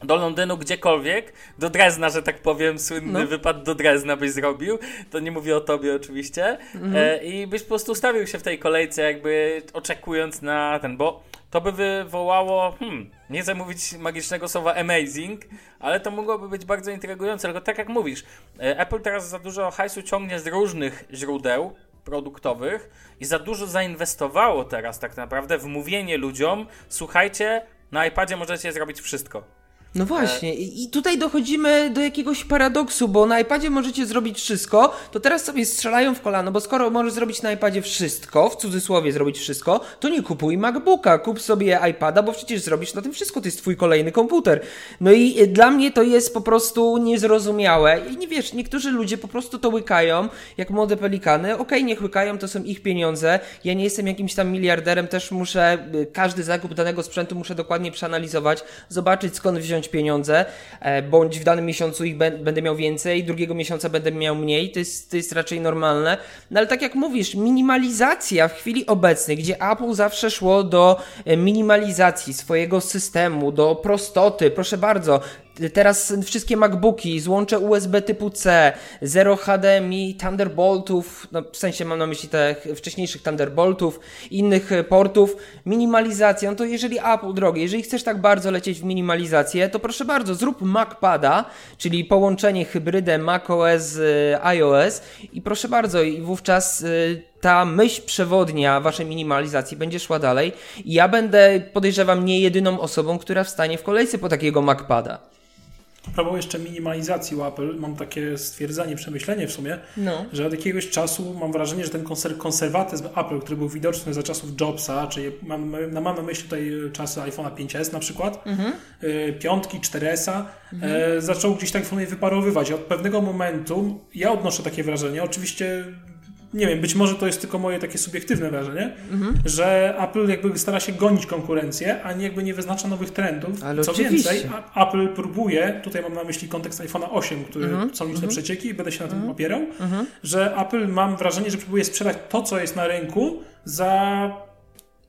do Londynu, gdziekolwiek, do Drezna, że tak powiem, słynny no. wypad do Drezna byś zrobił, to nie mówię o tobie oczywiście, mhm. e, i byś po prostu ustawił się w tej kolejce, jakby oczekując na ten, bo to by wywołało, hmm, nie chcę mówić magicznego słowa amazing, ale to mogłoby być bardzo intrygujące, tylko tak jak mówisz, e, Apple teraz za dużo hajsu ciągnie z różnych źródeł produktowych i za dużo zainwestowało teraz tak naprawdę w mówienie ludziom, słuchajcie, na iPadzie możecie zrobić wszystko. No właśnie, i tutaj dochodzimy do jakiegoś paradoksu, bo na iPadzie możecie zrobić wszystko, to teraz sobie strzelają w kolano, bo skoro możesz zrobić na iPadzie wszystko, w cudzysłowie zrobić wszystko, to nie kupuj MacBooka, kup sobie iPada, bo przecież zrobisz na tym wszystko, to jest twój kolejny komputer. No i dla mnie to jest po prostu niezrozumiałe. I nie wiesz, niektórzy ludzie po prostu to łykają, jak młode pelikany, okej, okay, niech łykają, to są ich pieniądze, ja nie jestem jakimś tam miliarderem, też muszę, każdy zakup danego sprzętu muszę dokładnie przeanalizować, zobaczyć skąd wziąć pieniądze, e, bądź w danym miesiącu ich będę miał więcej, drugiego miesiąca będę miał mniej, to jest, to jest raczej normalne. No ale tak jak mówisz, minimalizacja w chwili obecnej, gdzie Apple zawsze szło do e, minimalizacji swojego systemu, do prostoty, proszę bardzo, Teraz wszystkie MacBooki, złącze USB typu C, zero HDMI, Thunderboltów, no w sensie mam na myśli tych wcześniejszych Thunderboltów, innych portów, minimalizacja, no to jeżeli Apple, drogie, jeżeli chcesz tak bardzo lecieć w minimalizację, to proszę bardzo, zrób MacPada, czyli połączenie hybrydę macOS z iOS i proszę bardzo, i wówczas y, ta myśl przewodnia waszej minimalizacji będzie szła dalej i ja będę, podejrzewam, nie jedyną osobą, która wstanie w kolejce po takiego MacPada. Prawo jeszcze minimalizacji u Apple, mam takie stwierdzenie, przemyślenie w sumie, no. że od jakiegoś czasu mam wrażenie, że ten konserwatyzm Apple, który był widoczny za czasów Jobsa, czyli mam, mam na myśli tutaj czasy iPhone'a 5S na przykład, mhm. Y, piątki, 4S-a, mhm. e, zaczął gdzieś tak w wyparowywać. I od pewnego momentu ja odnoszę takie wrażenie, oczywiście nie wiem, być może to jest tylko moje takie subiektywne wrażenie, mhm. że Apple jakby stara się gonić konkurencję, a nie jakby nie wyznacza nowych trendów. Ale Co oczywiście. więcej, Apple próbuje, tutaj mam na myśli kontekst iPhone'a 8, który mhm. są liczne mhm. przecieki i będę się na tym mhm. opierał, mhm. że Apple mam wrażenie, że próbuje sprzedać to, co jest na rynku za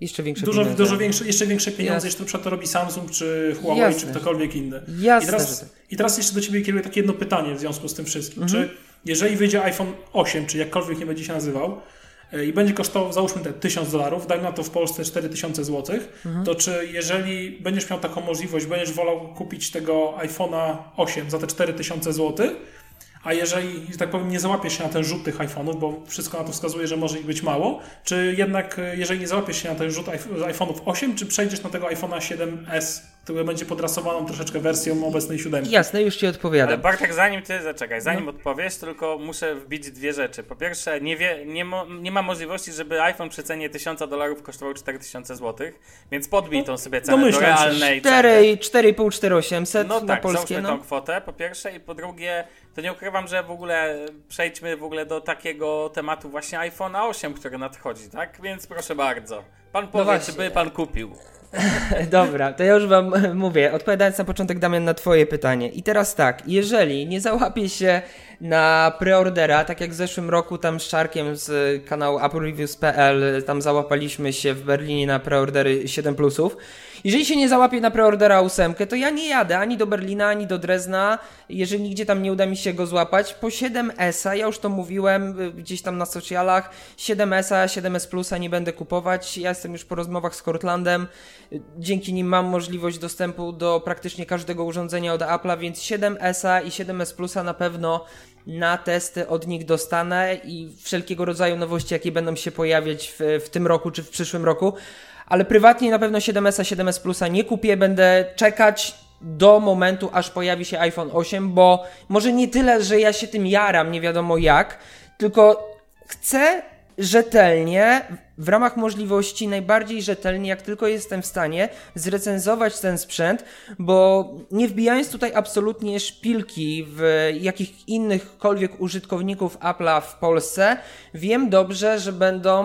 jeszcze większe dużo, pieniądze. Dużo większe, jeszcze większe pieniądze, niż to, to robi Samsung, czy Huawei, Jasne. czy ktokolwiek inny. Jasne, I teraz, tak. I teraz jeszcze do Ciebie kieruję takie jedno pytanie w związku z tym wszystkim. Mhm. Czy jeżeli wyjdzie iPhone 8, czy jakkolwiek nie będzie się nazywał, e, i będzie kosztował, załóżmy te 1000 dolarów, daj na to w Polsce 4000 zł, mhm. to czy jeżeli będziesz miał taką możliwość, będziesz wolał kupić tego iPhone'a 8 za te 4000 zł, a jeżeli, że tak powiem, nie załapiesz się na ten rzut tych iPhone'ów, bo wszystko na to wskazuje, że może ich być mało, czy jednak, e, jeżeli nie załapiesz się na ten rzut iPhone'ów 8, czy przejdziesz na tego iPhone'a 7S, który będzie podrasowaną troszeczkę wersją obecnej 7? Jasne, już Ci odpowiadam. Ale Bartek, zanim Ty, zaczekaj, zanim no. odpowiesz, tylko muszę wbić dwie rzeczy. Po pierwsze, nie, wie, nie, mo, nie ma możliwości, żeby iPhone przy cenie 1000 dolarów kosztował 4000 zł, więc podbij no, tą sobie cenę do realnej 4, 4,5, 4800 no na tak, polskie. No tą kwotę, po pierwsze, i po drugie, to nie ukrywam, że w ogóle przejdźmy w ogóle do takiego tematu właśnie iPhone 8, który nadchodzi, tak? Więc proszę bardzo. Pan powie, no czy by pan kupił. (laughs) Dobra, to ja już wam (laughs) mówię, odpowiadając na początek Damian na twoje pytanie. I teraz tak, jeżeli nie załapie się na preordera, tak jak w zeszłym roku tam z Czarkiem z kanału AppleReviews.pl, tam załapaliśmy się w Berlinie na preordery 7 plusów. Jeżeli się nie załapie na preordera 8, to ja nie jadę ani do Berlina, ani do Drezna, jeżeli nigdzie tam nie uda mi się go złapać. Po 7S, ja już to mówiłem y, gdzieś tam na socialach, 7S, 7S Plusa nie będę kupować. Ja jestem już po rozmowach z Cortlandem. Dzięki nim mam możliwość dostępu do praktycznie każdego urządzenia od Apple'a, więc 7S i 7S Plusa na pewno na testy od nich dostanę i wszelkiego rodzaju nowości, jakie będą się pojawiać w, w tym roku czy w przyszłym roku. Ale prywatnie na pewno 7S, 7S Plusa nie kupię, będę czekać do momentu, aż pojawi się iPhone 8, bo może nie tyle, że ja się tym jaram, nie wiadomo jak, tylko chcę rzetelnie, w ramach możliwości, najbardziej rzetelnie, jak tylko jestem w stanie, zrecenzować ten sprzęt, bo nie wbijając tutaj absolutnie szpilki w jakich innychkolwiek użytkowników Apple'a w Polsce, wiem dobrze, że będą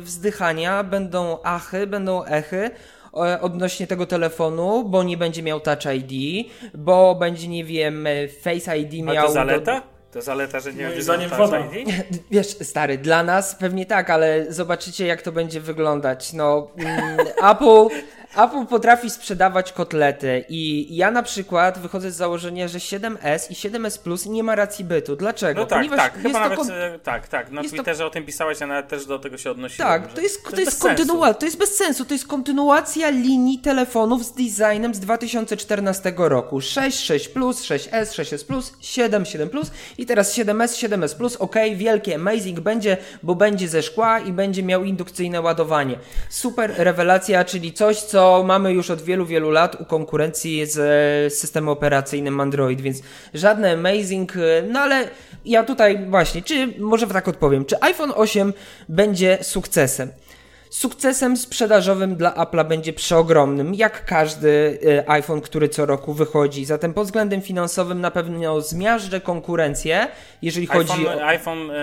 wzdychania, będą achy, będą echy e, odnośnie tego telefonu, bo nie będzie miał Touch ID, bo będzie, nie wiem, Face ID miał... A to zaleta? Do... To zaleta, że nie Moim zdaniem woda. Wiesz, stary, dla nas pewnie tak, ale zobaczycie jak to będzie wyglądać. No, mm, Apple Apple potrafi sprzedawać kotlety i ja na przykład wychodzę z założenia, że 7S i 7S Plus nie ma racji bytu. Dlaczego? No tak, Ponieważ tak, chyba nawet, kon... E, tak, tak, na Twitterze to... o tym pisałeś, a nawet też do tego się odnosiłem. Tak, to jest, to, to jest, kontynuacja, to jest bez sensu, to jest kontynuacja linii telefonów z designem z 2014 roku. 6, 6 Plus, 6S, 6S Plus, 7, 7 Plus i teraz 7S, 7S Plus, ok, wielkie amazing będzie, bo będzie ze szkła i będzie miał indukcyjne ładowanie. Super rewelacja, czyli coś, co co mamy już od wielu, wielu lat u konkurencji z systemem operacyjnym Android, więc żadne amazing, no ale ja tutaj właśnie, czy może tak odpowiem, czy iPhone 8 będzie sukcesem? Sukcesem sprzedażowym dla Apple'a będzie przeogromnym, jak każdy e, iPhone, który co roku wychodzi. Zatem pod względem finansowym na pewno zmiażdżę konkurencję, jeżeli iPhone, chodzi o... iPhone e,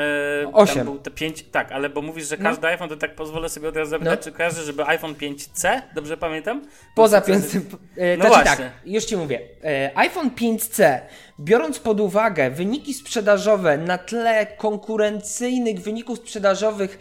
8. Był te 5, tak, ale bo mówisz, że No. każdy iPhone, to tak pozwolę sobie od razu zapytać, No. czy kojarzy, żeby iPhone 5C, dobrze pamiętam? Poza Był sukces- piątym. E, No znaczy tak, już ci mówię. E, iPhone 5C, biorąc pod uwagę wyniki sprzedażowe na tle konkurencyjnych wyników sprzedażowych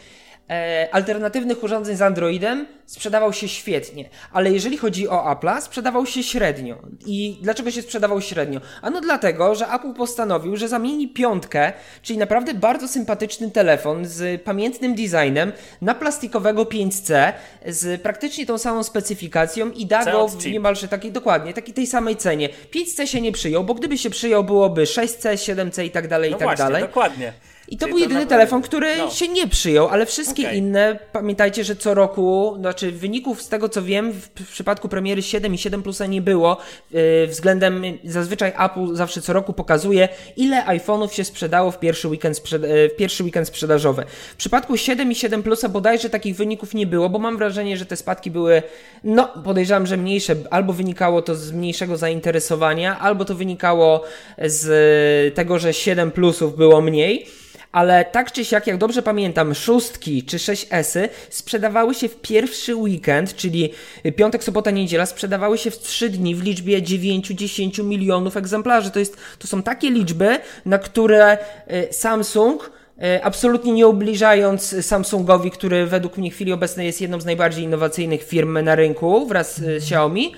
alternatywnych urządzeń z Androidem, sprzedawał się świetnie. Ale jeżeli chodzi o Apple'a, sprzedawał się średnio. I dlaczego się sprzedawał średnio? Ano dlatego, że Apple postanowił, że zamieni piątkę, czyli naprawdę bardzo sympatyczny telefon z pamiętnym designem, na plastikowego 5C z praktycznie tą samą specyfikacją i da go w niemalże takiej, dokładnie, takiej tej samej cenie. 5C się nie przyjął, bo gdyby się przyjął, byłoby 6C, 7C i tak dalej, No i tak właśnie, dalej. dokładnie. I to Czyli był jedyny naprawdę- telefon, który no. się nie przyjął, ale wszystkie Okej. inne, pamiętajcie, że co roku, znaczy wyników z tego co wiem, w, w przypadku premiery 7 i 7 Plusa nie było. Yy, względem, zazwyczaj Apple zawsze co roku pokazuje, ile iPhone'ów się sprzedało w pierwszy weekend, sprzed, yy, w pierwszy weekend sprzedażowy. W przypadku 7 i 7 Plusa bodajże takich wyników nie było, bo mam wrażenie, że te spadki były, no podejrzewam, że mniejsze, albo wynikało to z mniejszego zainteresowania, albo to wynikało z tego, że 7 Plusów było mniej. Ale tak czy siak, jak dobrze pamiętam, szóstki czy 6S-y sprzedawały się w pierwszy weekend, czyli piątek, sobota, niedziela, sprzedawały się w 3 dni w liczbie 9-10 milionów egzemplarzy. To, jest, to są takie liczby, na które y, Samsung y, Absolutnie nie ubliżając Samsungowi, który według mnie w chwili obecnej jest jedną z najbardziej innowacyjnych firm na rynku wraz z Xiaomi,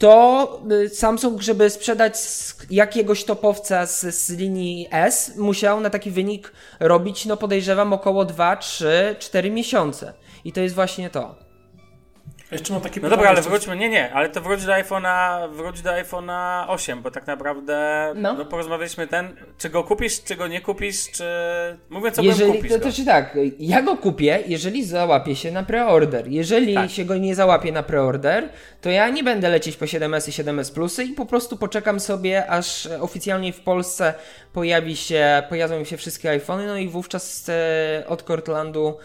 to y, Samsung, żeby sprzedać jakiegoś topowca z, z linii S, musiał na taki wynik robić, no podejrzewam, około 2, 3, 4 miesiące. I to jest właśnie to. Jeszcze mam takie No dobra, ale wróćmy, nie, nie, ale to wróć do iPhone'a, wróć do iPhone'a 8, bo tak naprawdę No. no. porozmawialiśmy ten, czy go kupisz, czy go nie kupisz, czy... Mówiąc ogóle Jeżeli, kupisz to, to czy tak, ja go kupię, jeżeli załapie się na preorder. Jeżeli Tak. się go nie załapie na preorder, to ja nie będę lecieć po 7S i 7S Plusy i po prostu poczekam sobie, aż oficjalnie w Polsce pojawi się, pojawią się wszystkie iPhony, no i wówczas e, od Cortlandu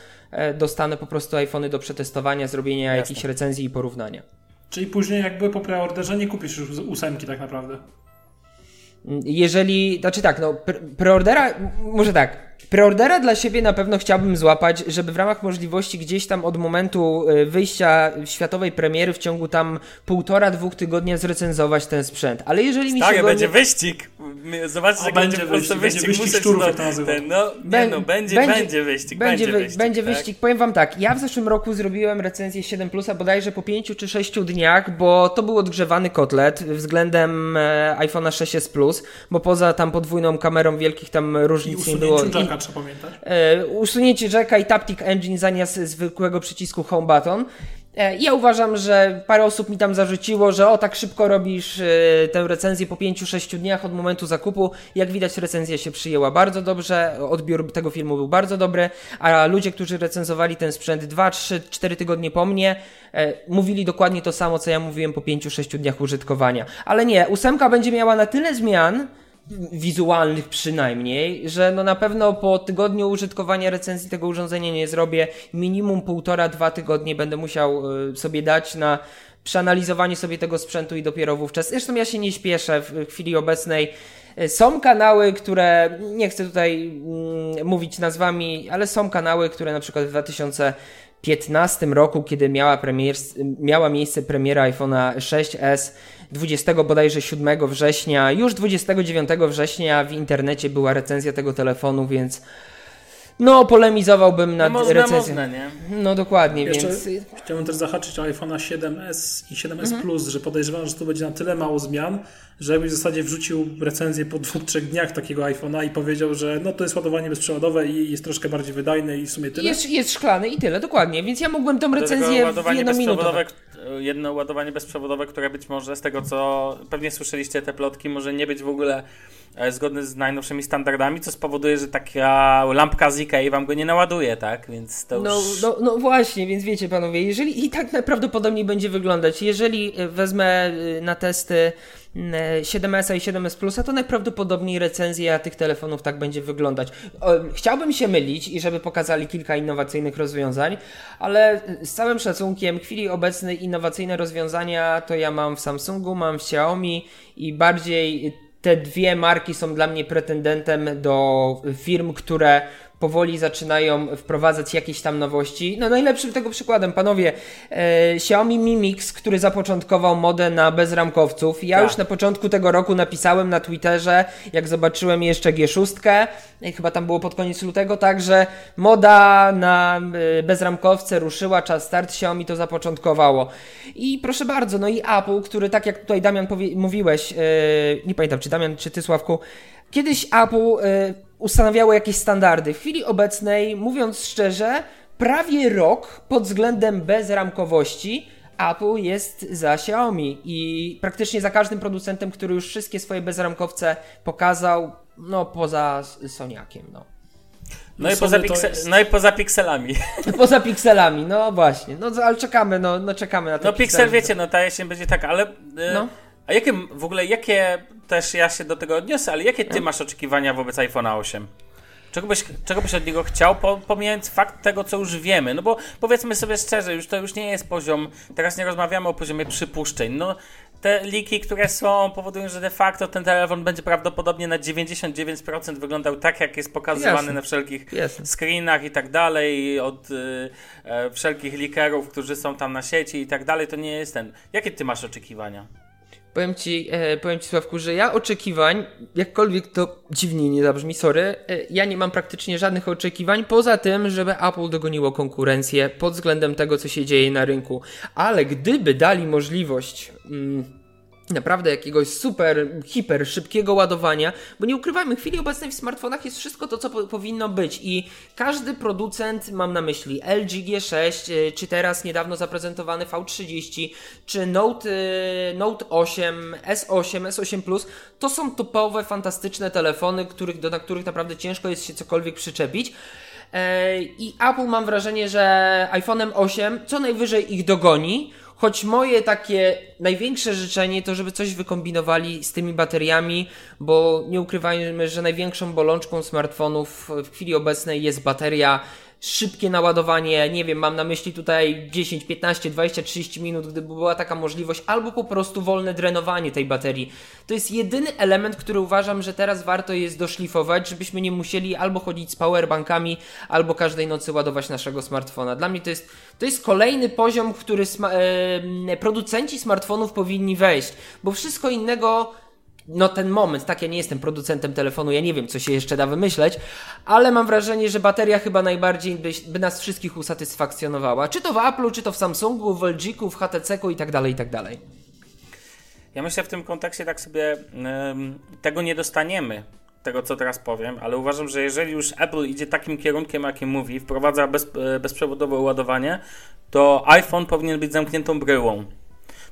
dostanę po prostu iPhony do przetestowania, zrobienia Jasne. jakichś recenzji i porównania. Czyli później jakby po preorderze nie kupisz już ósemki tak naprawdę. Jeżeli, znaczy tak, no, pre- preordera, może tak, preordera dla siebie na pewno chciałbym złapać, żeby w ramach możliwości gdzieś tam od momentu y, wyjścia światowej premiery w ciągu tam półtora, dwóch tygodnia zrecenzować ten sprzęt. Ale jeżeli mi Tak, się go będzie nie... wyścig. Zobaczcie, O, jak będzie będzie po prostu wyścig, będzie wyścig. wyścig Muszę szczurów, ten, no, nie Bę- no, będzie, będzie, wyścig, będzie, Będzie, wy- wyścig. będzie tak? wyścig. Powiem wam tak, ja w zeszłym roku zrobiłem recenzję 7 Plusa bodajże po 5 czy 6 dniach, bo to był odgrzewany kotlet względem e, iPhone'a 6s Plus, bo poza tam podwójną kamerą wielkich tam różnic nie było. Jacka trzeba pamiętać. E, usunięcie jacka i Taptic Engine zamiast zwykłego przycisku Home Button. E, ja uważam, że parę osób mi tam zarzuciło, że o tak szybko robisz e, tę recenzję po 5-6 dniach od momentu zakupu. Jak widać recenzja się przyjęła bardzo dobrze, odbiór tego filmu był bardzo dobry, a ludzie, którzy recenzowali ten sprzęt 2, 3, 4 tygodnie po mnie, mówili dokładnie to samo, co ja mówiłem po 5-6 dniach użytkowania. Ale nie, ósemka będzie miała na tyle zmian, wizualnych przynajmniej, że no na pewno po tygodniu użytkowania recenzji tego urządzenia nie zrobię. Minimum półtora, dwa tygodnie będę musiał y, sobie dać na przeanalizowanie sobie tego sprzętu i dopiero wówczas. Zresztą ja się nie śpieszę w chwili obecnej. Y, Są kanały, które, nie chcę tutaj mm, mówić nazwami, ale są kanały, które na przykład w 2015 roku, kiedy miała, premier, miała miejsce premiera iPhone'a 6s, 20 bodajże 7 września, już 29 września w internecie była recenzja tego telefonu, więc no polemizowałbym No nad można, recenzją. można, nie? No dokładnie, Jeszcze więc chciałbym też zahaczyć o iPhone'a 7S i 7S Mhm. Plus, że podejrzewam, że to będzie na tyle mało zmian, że jakbyś w zasadzie wrzucił recenzję po dwóch, trzech dniach takiego iPhone'a i powiedział, że no to jest ładowanie bezprzewodowe i jest troszkę bardziej wydajne i w sumie tyle. jest, jest szklany i tyle, dokładnie, więc ja mógłbym tą recenzję w jedną minutę. Jedno ładowanie bezprzewodowe, które być może z tego co pewnie słyszeliście te plotki, może nie być w ogóle e, zgodny z najnowszymi standardami, co spowoduje, że taka lampka z Ikei wam go nie naładuje, tak? Więc to no, już... no, no właśnie, więc wiecie panowie, jeżeli i tak najprawdopodobniej będzie wyglądać, jeżeli e, wezmę e, na testy 7S i 7S Plusa, to najprawdopodobniej recenzja tych telefonów tak będzie wyglądać. Chciałbym się mylić i żeby pokazali kilka innowacyjnych rozwiązań, ale z całym szacunkiem, w chwili obecnej innowacyjne rozwiązania to ja mam w Samsungu, mam w Xiaomi i bardziej te dwie marki są dla mnie pretendentem do firm, które powoli zaczynają wprowadzać jakieś tam nowości. No najlepszym tego przykładem, panowie, e, Xiaomi Mi Mix, który zapoczątkował modę na bezramkowców. Ja tak. już na początku tego roku napisałem na Twitterze, jak zobaczyłem jeszcze G6, e, chyba tam było pod koniec lutego, także moda na e, bezramkowce ruszyła, czas start, Xiaomi to zapoczątkowało. I proszę bardzo, no i Apple, który tak jak tutaj Damian mówiłeś, e, nie pamiętam czy Damian, czy ty Sławku, kiedyś Apple e, ustanawiało jakieś standardy. W chwili obecnej, mówiąc szczerze, prawie rok pod względem bezramkowości Apple jest za Xiaomi i praktycznie za każdym producentem, który już wszystkie swoje bezramkowce pokazał, no poza Soniakiem, no. No i, poza jest... no i poza pikselami. (laughs) Poza pikselami, no właśnie. No ale czekamy, no, no czekamy na to. No piksel wiecie, no ta jesień będzie taka, ale... Yy, no. A jakie w ogóle, jakie też ja się do tego odniosę, ale jakie ty masz oczekiwania wobec iPhone'a 8? Czego byś, czego byś od niego chciał, pomijając fakt tego, co już wiemy? No bo powiedzmy sobie szczerze, już to już nie jest poziom, teraz nie rozmawiamy o poziomie przypuszczeń. No, te liki, które są, powodują, że de facto ten telefon będzie prawdopodobnie na 99% wyglądał tak, jak jest pokazywany Jasne. na wszelkich Jasne. screenach i tak dalej, od y, e, wszelkich likerów, którzy są tam na sieci i tak dalej. To nie jest ten. Jakie ty masz oczekiwania? Powiem ci, e, powiem ci Sławku, że ja oczekiwań, jakkolwiek to dziwnie nie zabrzmi, sorry, e, ja nie mam praktycznie żadnych oczekiwań, poza tym, żeby Apple dogoniło konkurencję pod względem tego, co się dzieje na rynku. Ale gdyby dali możliwość... Mm, naprawdę jakiegoś super, hiper szybkiego ładowania, bo nie ukrywajmy, w chwili obecnej w smartfonach jest wszystko to, co po powinno być i każdy producent, mam na myśli LG G6, e, czy teraz niedawno zaprezentowany V30, czy Note, e, Note 8, S8, S8 Plus, to są topowe, fantastyczne telefony, których, do, których naprawdę ciężko jest się cokolwiek przyczepić. E, I Apple mam wrażenie, że iPhone'em 8 co najwyżej ich dogoni, Choć moje takie największe życzenie to, żeby coś wykombinowali z tymi bateriami, bo nie ukrywajmy, że największą bolączką smartfonów w chwili obecnej jest bateria szybkie naładowanie, nie wiem, mam na myśli tutaj 10, 15, 20, 30 minut, gdyby była taka możliwość, albo po prostu wolne drenowanie tej baterii. To jest jedyny element, który uważam, że teraz warto jest doszlifować, żebyśmy nie musieli albo chodzić z powerbankami, albo każdej nocy ładować naszego smartfona. Dla mnie to jest, to jest kolejny poziom, który sma- producenci smartfonów powinni wejść, bo wszystko innego no ten moment, tak, ja nie jestem producentem telefonu, ja nie wiem, co się jeszcze da wymyśleć, ale mam wrażenie, że bateria chyba najbardziej by, by nas wszystkich usatysfakcjonowała. Czy to w Apple'u, czy to w Samsungu, w LG, w HTC-ku i tak dalej, i tak dalej. Ja myślę w tym kontekście tak sobie, tego nie dostaniemy, tego co teraz powiem, ale uważam, że jeżeli już Apple idzie takim kierunkiem, jakim mówi, wprowadza bez, e, bezprzewodowe ładowanie, to iPhone powinien być zamkniętą bryłą.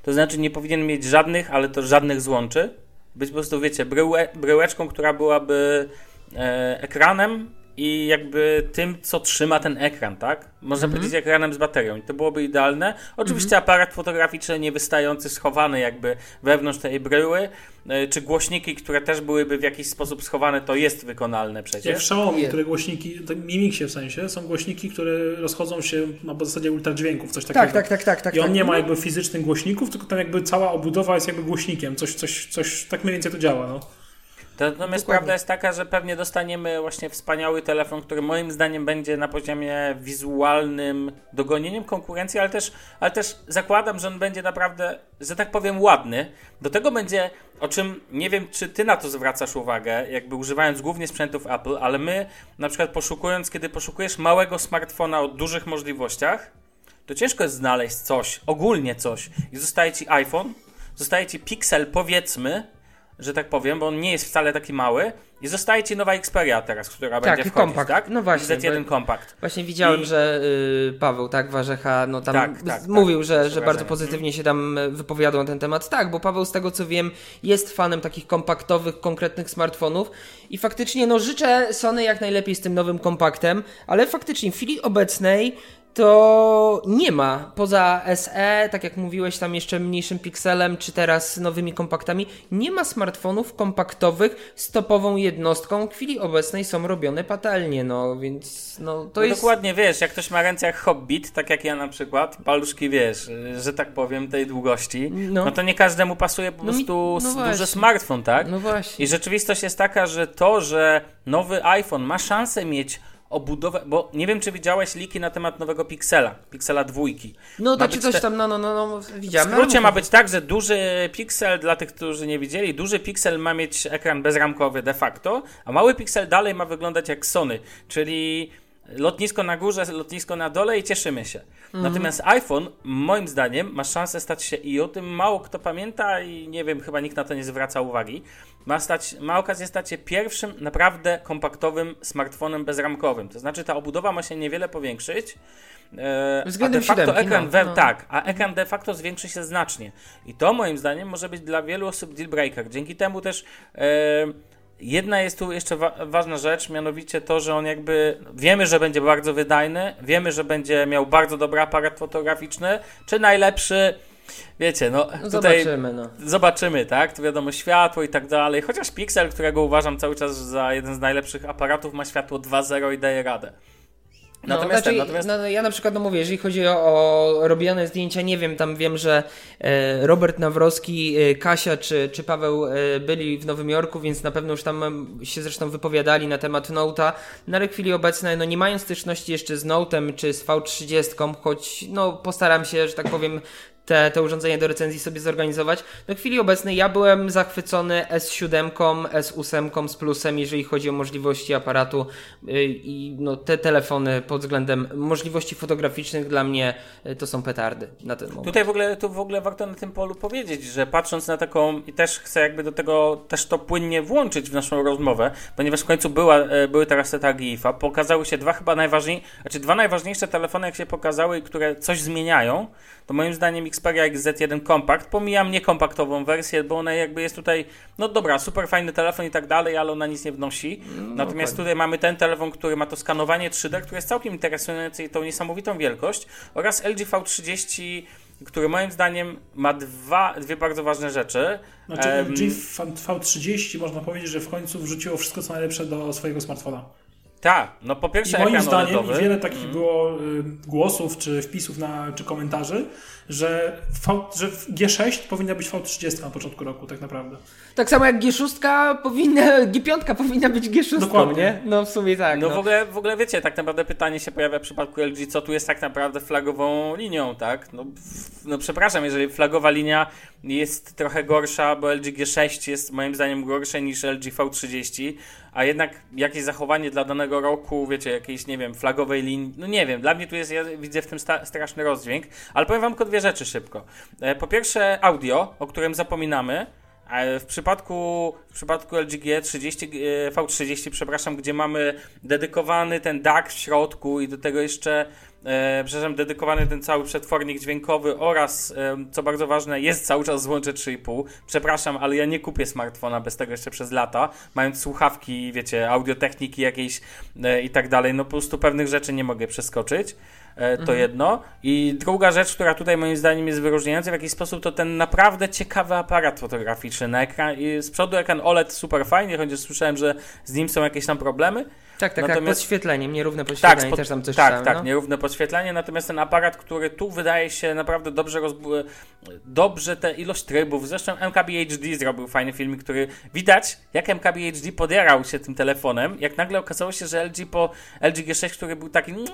To znaczy nie powinien mieć żadnych, ale to żadnych złączy być po prostu, wiecie, bryłe, bryłeczką, która byłaby e, ekranem i jakby tym, co trzyma ten ekran, tak? Można mm -hmm. powiedzieć ekranem z baterią. I to byłoby idealne. Oczywiście mm -hmm. aparat fotograficzny niewystający, schowany jakby wewnątrz tej bryły, e, czy głośniki, które też byłyby w jakiś sposób schowane, to jest wykonalne przecież. Jak w Xiaomi, które głośniki, w Mimixie w sensie, są głośniki, które rozchodzą się na zasadzie ultradźwięków, coś takiego. Tak, tak, tak, tak. tak I on tak. nie ma jakby fizycznych głośników, tylko tam jakby cała obudowa jest jakby głośnikiem. Coś, coś, coś tak mniej więcej to działa, no. Natomiast Dokładnie. prawda jest taka, że pewnie dostaniemy właśnie wspaniały telefon, który moim zdaniem będzie na poziomie wizualnym dogonieniem konkurencji, ale też, ale też zakładam, że on będzie naprawdę, że tak powiem, ładny. Do tego będzie, o czym nie wiem, czy ty na to zwracasz uwagę, jakby używając głównie sprzętów Apple, ale my na przykład poszukując, kiedy poszukujesz małego smartfona o dużych możliwościach, to ciężko jest znaleźć coś, ogólnie coś. I zostaje ci iPhone, zostaje ci Pixel, powiedzmy, że tak powiem, bo on nie jest wcale taki mały I zostaje ci nowa Xperia teraz, która Tak, będzie wchodzić, kompakt. tak? No właśnie, Z1 bo- kompakt. Właśnie widziałem, I- że y, Paweł, tak, Warzecha, no tam Tak, tak, tak. mówił, że, że bardzo pozytywnie się tam e, wypowiadał na ten temat. Tak, bo Paweł, z tego co wiem, jest fanem takich kompaktowych, konkretnych smartfonów i faktycznie, no życzę Sony jak najlepiej z tym nowym kompaktem, ale faktycznie w chwili obecnej to nie ma poza SE, tak jak mówiłeś, tam jeszcze mniejszym pikselem, czy teraz nowymi kompaktami, nie ma smartfonów kompaktowych z topową jednostką. W chwili obecnej są robione patelnie, no więc no to no jest. Dokładnie, wiesz, jak ktoś ma ręce jak Hobbit, tak jak ja na przykład, paluszki, wiesz, że tak powiem, tej długości, no, No. to nie każdemu pasuje po No mi- prostu no s- właśnie. duży smartfon, tak? No właśnie. I rzeczywistość jest taka, że to, że nowy iPhone ma szansę mieć obudowę, bo nie wiem, czy widziałeś liki na temat nowego Pixela, Pixela dwójki. No to czy coś te- tam, no, no, no, no W widziałem. skrócie no, ma być tak, że duży piksel, dla tych, którzy nie widzieli, duży piksel ma mieć ekran bezramkowy de facto, a mały piksel dalej ma wyglądać jak Sony, czyli lotnisko na górze, lotnisko na dole i cieszymy się. Mhm. Natomiast iPhone, moim zdaniem, ma szansę stać się i o tym mało kto pamięta i nie wiem, chyba nikt na to nie zwraca uwagi, ma, stać, ma okazję stać się pierwszym naprawdę kompaktowym smartfonem bezramkowym. To znaczy ta obudowa ma się niewiele powiększyć, e, Względem a de facto siódemki, ekran no, we, no. tak, a ekran de facto zwiększy się znacznie. I to moim zdaniem może być dla wielu osób deal breaker. Dzięki temu też e, jedna jest tu jeszcze wa- ważna rzecz, mianowicie to, że on jakby wiemy, że będzie bardzo wydajny, wiemy, że będzie miał bardzo dobry aparat fotograficzny, czy najlepszy. Wiecie, no, tutaj zobaczymy, no. zobaczymy, tak? Tu wiadomo, światło i tak dalej. Chociaż Pixel, którego uważam cały czas za jeden z najlepszych aparatów, ma światło 2.0 i daje radę. Natomiast, no, ten, znaczy, natomiast no, ja na przykład, no mówię, jeżeli chodzi o, o robione zdjęcia, nie wiem, tam wiem, że e, Robert Nawrowski, e, Kasia czy, czy Paweł e, byli w Nowym Jorku, więc na pewno już tam się zresztą wypowiadali na temat Note'a. Na w chwili obecnej, no nie mają styczności jeszcze z Note'em czy z V30, choć no postaram się, że tak powiem, te, te urządzenie do recenzji sobie zorganizować. No w chwili obecnej ja byłem zachwycony S7, S8 z plusem, jeżeli chodzi o możliwości aparatu yy, i no, te telefony pod względem możliwości fotograficznych dla mnie yy, to są petardy na ten moment. Tutaj w ogóle, tu w ogóle warto na tym polu powiedzieć, że patrząc na taką, i też chcę jakby do tego też to płynnie włączyć w naszą rozmowę, ponieważ w końcu była, e, były teraz te targi IFA, pokazały się dwa chyba najważniejsze, znaczy dwa najważniejsze telefony, jak się pokazały, które coś zmieniają, to moim zdaniem Xperia XZ1 Compact, pomijam niekompaktową wersję, bo ona jakby jest tutaj, no dobra, super fajny telefon i tak dalej, ale ona nic nie wnosi. Natomiast tutaj mamy ten telefon, który ma to skanowanie 3D, które jest całkiem interesujące i tą niesamowitą wielkość oraz LG V30 który moim zdaniem ma dwa, dwie bardzo ważne rzeczy. Znaczy LG V- V30 można powiedzieć, że w końcu wrzuciło wszystko co najlepsze do swojego smartfona. Tak, no po I pierwsze moim ekran zdaniem OLEDowy. i wiele takich było y, głosów, czy wpisów, na, czy komentarzy, że, v, że G6 powinna być V30 na początku roku tak naprawdę. Tak samo jak G6 powinna, G5 powinna być G6, Dokładnie. nie? No w sumie tak. No, No, W, ogóle, w ogóle wiecie, tak naprawdę pytanie się pojawia w przypadku LG, co tu jest tak naprawdę flagową linią, tak? No, f- no przepraszam, jeżeli flagowa linia jest trochę gorsza, bo LG G6 jest moim zdaniem gorsze niż LG V30, a jednak jakieś zachowanie dla danego roku, wiecie, jakiejś, nie wiem, flagowej linii, no nie wiem, dla mnie tu jest, ja widzę w tym sta- straszny rozdźwięk, ale powiem wam tylko dwie rzeczy szybko. E, Po pierwsze audio, o którym zapominamy, w przypadku, w przypadku LG G30, e, V30, przepraszam, gdzie mamy dedykowany ten DAC w środku i do tego jeszcze, e, przepraszam, dedykowany ten cały przetwornik dźwiękowy oraz, e, co bardzo ważne, jest cały czas złącze 3,5. Przepraszam, ale ja nie kupię smartfona bez tego jeszcze przez lata, mając słuchawki, wiecie, audiotechniki jakiejś e, i tak dalej, no po prostu pewnych rzeczy nie mogę przeskoczyć. E, To jedno. I druga rzecz, która tutaj moim zdaniem jest wyróżniająca w jakiś sposób, to ten naprawdę ciekawy aparat fotograficzny na ekran. I z przodu ekran OLED super fajnie, chociaż słyszałem, że z nim są jakieś tam problemy. tak, tak, tak, natomiast- podświetleniem, nierówne podświetlenie, spod- też tam coś tak, czytałem, tak, no. nierówne podświetlenie, natomiast ten aparat, który tu wydaje się naprawdę dobrze rozbu- dobrze tę ilość trybów, zresztą MKBHD zrobił fajny filmik, który widać, jak MKBHD podjarał się tym telefonem, jak nagle okazało się, że LG po LG G6, który był taki mm,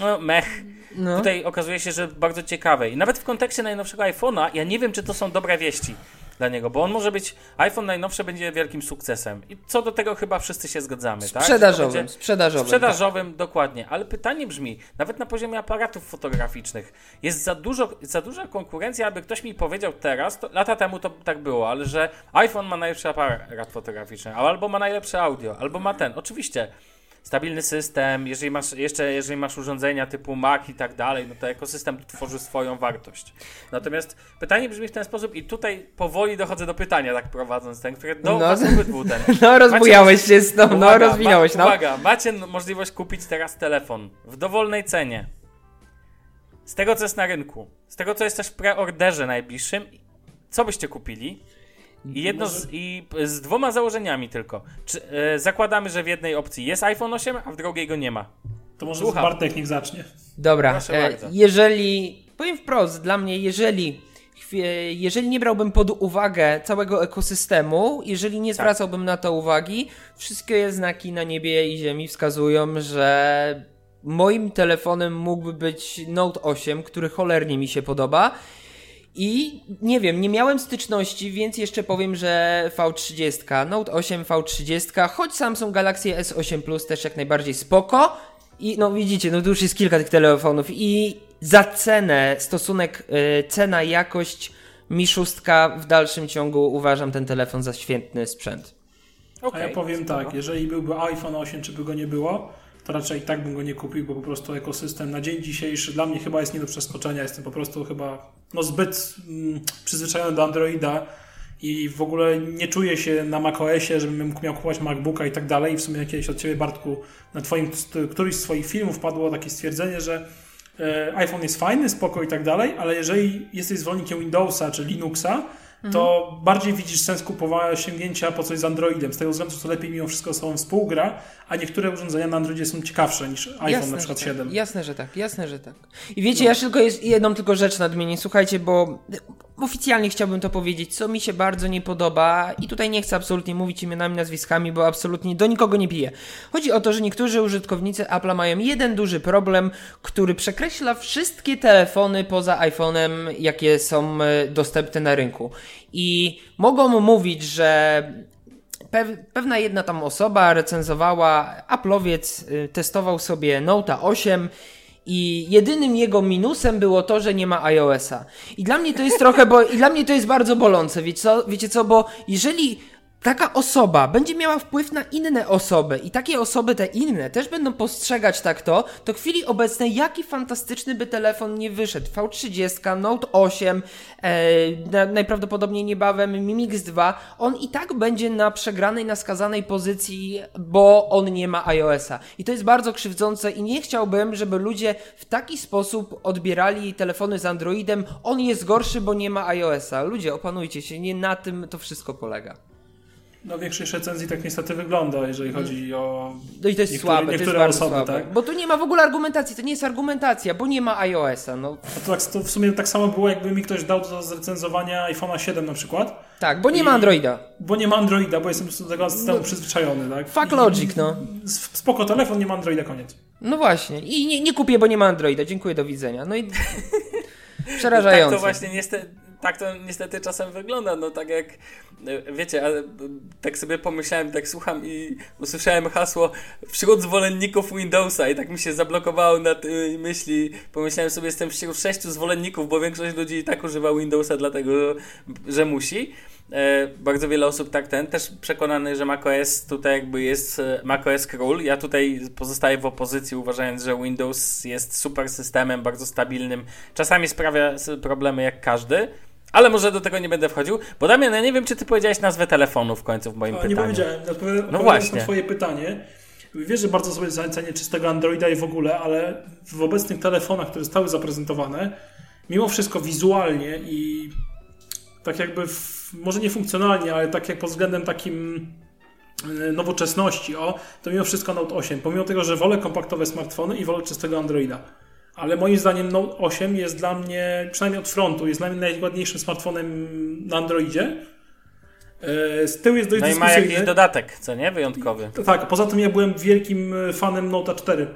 no, mech, No. tutaj okazuje się, że bardzo ciekawe i nawet w kontekście najnowszego iPhone'a, ja nie wiem, czy to są dobre wieści, dla niego, bo on może być, iPhone najnowszy będzie wielkim sukcesem i co do tego chyba wszyscy się zgadzamy, tak? Sprzedażowym, będzie- sprzedażowym. Sprzedażowym, dokładnie. Ale pytanie brzmi, nawet na poziomie aparatów fotograficznych, jest za, dużo, za duża konkurencja, aby ktoś mi powiedział teraz, to, lata temu to tak było, ale że iPhone ma najlepszy aparat fotograficzny, albo ma najlepsze audio, albo ma ten. Oczywiście, stabilny system, jeżeli masz, jeszcze jeżeli masz urządzenia typu Mac i tak dalej, no to ekosystem tworzy swoją wartość. Natomiast pytanie brzmi w ten sposób i tutaj powoli dochodzę do pytania, tak prowadząc ten, które do No. was obydwu ten. (laughs) No rozbujałeś się z tą, no rozwinąłeś, ma, no. Uwaga, macie możliwość kupić teraz telefon w dowolnej cenie. Z tego, co jest na rynku, z tego, co jest też w preorderze najbliższym, co byście kupili? I jedno z, i z dwoma założeniami tylko. Czy, e, zakładamy, że w jednej opcji jest iPhone 8, a w drugiej go nie ma. To może Słucham. Bartek niech zacznie. Dobra, e, jeżeli, powiem wprost, dla mnie, jeżeli, chwie- jeżeli nie brałbym pod uwagę całego ekosystemu, jeżeli Tak. nie zwracałbym na to uwagi, wszystkie znaki na niebie i ziemi wskazują, że moim telefonem mógłby być Note 8, który cholernie mi się podoba. I nie wiem, nie miałem styczności, więc jeszcze powiem, że V30, Note 8 V30, choć Samsung Galaxy S8 Plus też jak najbardziej spoko. I no widzicie, no tu już jest kilka tych telefonów i za cenę, stosunek y, cena-jakość Mi szóstka w dalszym ciągu uważam ten telefon za świetny sprzęt. A Okej, ja powiem tak, jeżeli byłby iPhone 8, czy by go nie było, to raczej i tak bym go nie kupił, bo po prostu ekosystem na dzień dzisiejszy dla mnie chyba jest nie do przeskoczenia. Jestem po prostu chyba no, zbyt mm, przyzwyczajony do Androida i w ogóle nie czuję się na macOSie, żebym miał kupować MacBooka i tak dalej. W sumie kiedyś od Ciebie, Bartku, na twoim, któryś z Twoich filmów padło takie stwierdzenie, że e, iPhone jest fajny, spoko i tak dalej, ale jeżeli jesteś zwolennikiem Windowsa czy Linuxa, to bardziej widzisz sens kupowania sięgnięcia po coś z Androidem, z tego względu, że to lepiej mimo wszystko ze sobą współgra, a niektóre urządzenia na Androidzie są ciekawsze niż iPhone na przykład że 7. Tak. Jasne, że tak, jasne, że tak. I wiecie, ja tylko jest jedną tylko rzecz nadmienię. Słuchajcie, bo oficjalnie chciałbym to powiedzieć, co mi się bardzo nie podoba i tutaj nie chcę absolutnie mówić imionami, nazwiskami, bo absolutnie do nikogo nie piję. Chodzi o to, że niektórzy użytkownicy Apple'a mają jeden duży problem, który przekreśla wszystkie telefony poza iPhone'em, jakie są e, dostępne na rynku. I mogą mówić, że Pew, pewna jedna tam osoba recenzowała, Apple'owiec y, testował sobie Note 8 i jedynym jego minusem było to, że nie ma iOS-a. I dla mnie to jest trochę, bo i dla mnie to jest bardzo bolące, wiecie co, wiecie co, bo jeżeli taka osoba będzie miała wpływ na inne osoby i takie osoby te inne też będą postrzegać tak to, to chwili obecnej jaki fantastyczny by telefon nie wyszedł. V30, Note 8, e, na, najprawdopodobniej niebawem Mi Mix 2, on i tak będzie na przegranej, na skazanej pozycji, bo on nie ma iOS-a. I to jest bardzo krzywdzące i nie chciałbym, żeby ludzie w taki sposób odbierali telefony z Androidem, on jest gorszy, bo nie ma iOS-a. Ludzie, opanujcie się, nie na tym to wszystko polega. No większość recenzji tak niestety wygląda, jeżeli chodzi o No i to jest niektóre, słabe, to jest niektóre osoby, słabe. tak? Bo tu nie ma w ogóle argumentacji, to nie jest argumentacja, bo nie ma iOS-a, no A to, tak, to w sumie tak samo było, jakby mi ktoś dał do zrecenzowania iPhone'a 7 na przykład, tak, bo nie I- ma Androida. bo nie ma Androida, bo jestem po prostu do tego systemu przyzwyczajony, tak? Fuck I- logic, no. Spoko, telefon nie ma Androida, koniec. No właśnie, i nie, nie kupię, bo nie ma Androida, dziękuję, do widzenia. No i (laughs) Tak przerażające. to właśnie niestety, tak to niestety czasem wygląda, no tak jak e, wiecie, ale tak sobie pomyślałem, tak słucham i usłyszałem hasło wśród zwolenników Windowsa i tak mi się zablokowało na tej myśli, pomyślałem sobie, jestem wśród sześciu zwolenników, bo większość ludzi i tak używa Windowsa dlatego, że musi. E, bardzo wiele osób tak ten, też przekonany, że macOS tutaj jakby jest e, macOS król. Ja tutaj pozostaję w opozycji, uważając, że Windows jest super systemem, bardzo stabilnym. Czasami sprawia problemy jak każdy, ale może do tego nie będę wchodził. Bo Damian, ja nie wiem, czy ty powiedziałeś nazwę telefonu w końcu w moim A, pytaniu. nie powiedziałem, odpowiadając No na właśnie. twoje pytanie, wiesz, że bardzo sobie cenię czystego Androida i w ogóle, ale w obecnych telefonach, które zostały zaprezentowane, mimo wszystko wizualnie i tak jakby, w, może nie funkcjonalnie, ale tak jak pod względem takim e, nowoczesności, o, to mimo wszystko Note 8, pomimo tego, że wolę kompaktowe smartfony i wolę czystego Androida. Ale moim zdaniem Note 8 jest dla mnie, przynajmniej od frontu, jest dla mnie najładniejszym smartfonem na Androidzie. E, Z tyłu jest dość No i ma jakiś dodatek, co nie? Wyjątkowy. Tak, poza tym ja byłem wielkim e, fanem Note 4.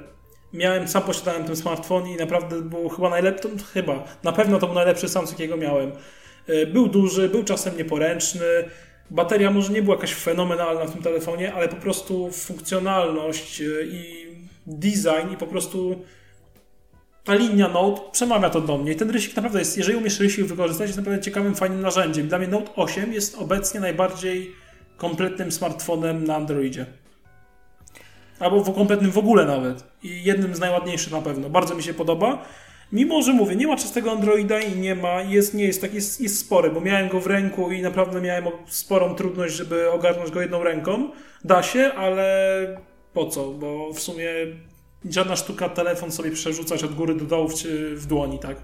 Miałem, sam posiadałem ten smartfon i naprawdę był chyba najlepszy, chyba, na pewno to był najlepszy Samsung, jakiego miałem. E, był duży, był czasem nieporęczny. Bateria może nie była jakaś fenomenalna w tym telefonie, ale po prostu funkcjonalność e, i design i po prostu ta linia Note przemawia to do mnie. I ten rysik naprawdę jest, jeżeli umiesz rysik wykorzystać, jest naprawdę ciekawym, fajnym narzędziem. Dla mnie Note 8 jest obecnie najbardziej kompletnym smartfonem na Androidzie. Albo w kompletnym w ogóle nawet. I jednym z najładniejszych na pewno. Bardzo mi się podoba. Mimo, że mówię, nie ma czystego Androida i nie ma, jest, nie jest tak, jest, jest spory, bo miałem go w ręku i naprawdę miałem sporą trudność, żeby ogarnąć go jedną ręką. Da się, ale po co? Bo w sumie żadna sztuka telefon sobie przerzucać od góry do dołu w, w dłoni, tak?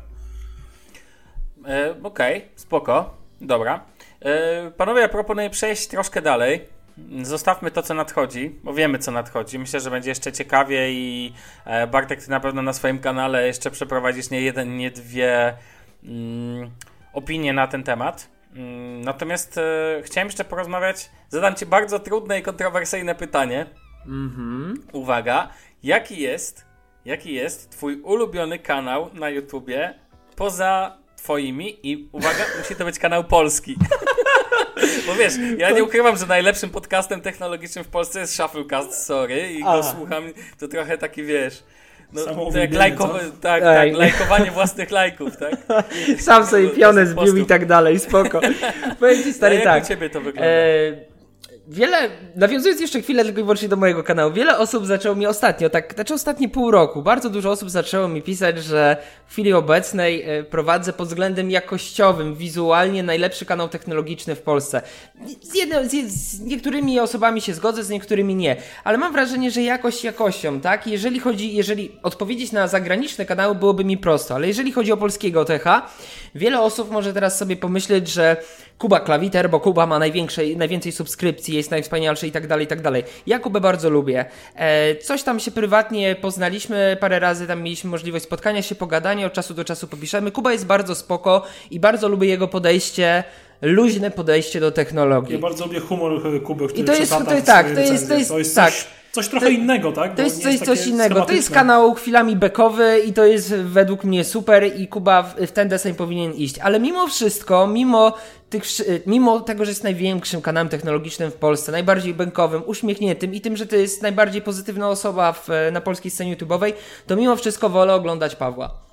E, Okej, okay, spoko. Dobra. E, panowie, ja proponuję przejść troszkę dalej. Zostawmy to, co nadchodzi, bo wiemy, co nadchodzi. Myślę, że będzie jeszcze ciekawie i e, Bartek, ty na pewno na swoim kanale jeszcze przeprowadzisz nie jeden, nie dwie mm, opinie na ten temat. Mm, natomiast e, chciałem jeszcze porozmawiać. Zadam ci bardzo trudne i kontrowersyjne pytanie. Mhm. Uwaga, jaki jest, jaki jest twój ulubiony kanał na YouTubie poza twoimi i uwaga, musi to być kanał polski. (laughs) (laughs) Bo wiesz, ja nie ukrywam, że najlepszym podcastem technologicznym w Polsce jest Shufflecast, sorry, i go słucham, to trochę taki, wiesz... No, tak, lajko, tak, tak, lajkowanie własnych lajków, tak? (laughs) Sam sobie pionę zbił i tak dalej, spoko. (laughs) Powiem ci stary no, tak. u ciebie to wygląda? E wiele, nawiązując jeszcze chwilę tylko i wyłącznie do mojego kanału, wiele osób zaczęło mi ostatnio, tak, znaczy ostatnie pół roku, bardzo dużo osób zaczęło mi pisać, że w chwili obecnej e, prowadzę pod względem jakościowym, wizualnie najlepszy kanał technologiczny w Polsce. Z, jedno, z, z niektórymi osobami się zgodzę, z niektórymi nie, ale mam wrażenie, że jakość jakością, tak? Jeżeli chodzi, jeżeli odpowiedzieć na zagraniczne kanały byłoby mi prosto, ale jeżeli chodzi o polskiego TH, wiele osób może teraz sobie pomyśleć, że Kuba Klawiter, bo Kuba ma największe, najwięcej subskrypcji, jest najwspanialszy i tak dalej, i tak dalej. Ja Kubę bardzo lubię. E, coś tam się prywatnie poznaliśmy, parę razy tam mieliśmy możliwość spotkania się, pogadania, od czasu do czasu popiszemy. Kuba jest bardzo spoko i bardzo lubię jego podejście luźne podejście do technologii. Ja bardzo lubię humor Kuby, który I to jest, to jest tak, to jest, to jest, to jest tak. Coś, coś trochę to, innego, tak? To jest coś, coś innego. To jest kanał chwilami bekowy i to jest według mnie super i Kuba w, w ten deseń powinien iść. Ale mimo wszystko, mimo tych, mimo tego, że jest największym kanałem technologicznym w Polsce, najbardziej bankowym, uśmiechniętym i tym, że to jest najbardziej pozytywna osoba w, na polskiej scenie YouTube'owej, to mimo wszystko wolę oglądać Pawła.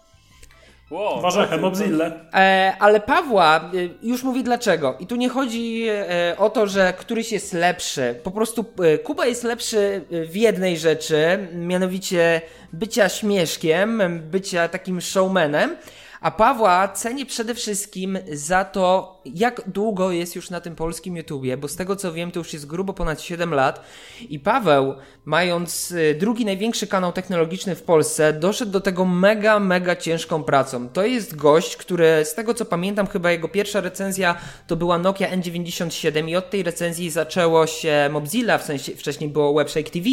Wow, Warzechem, Mobzille. E, ale Pawła, e, już mówię dlaczego. I tu nie chodzi e, o to, że któryś jest lepszy. Po prostu e, Kuba jest lepszy w jednej rzeczy, mianowicie bycia śmieszkiem, bycia takim showmanem. A Pawła cenię przede wszystkim za to, jak długo jest już na tym polskim YouTubie, bo z tego co wiem, to już jest grubo ponad 7 lat. I Paweł, mając y, drugi największy kanał technologiczny w Polsce, doszedł do tego mega, mega ciężką pracą. To jest gość, który, z tego co pamiętam, chyba jego pierwsza recenzja to była Nokia N97 i od tej recenzji zaczęło się Mobzilla, w sensie wcześniej było Webshake TV.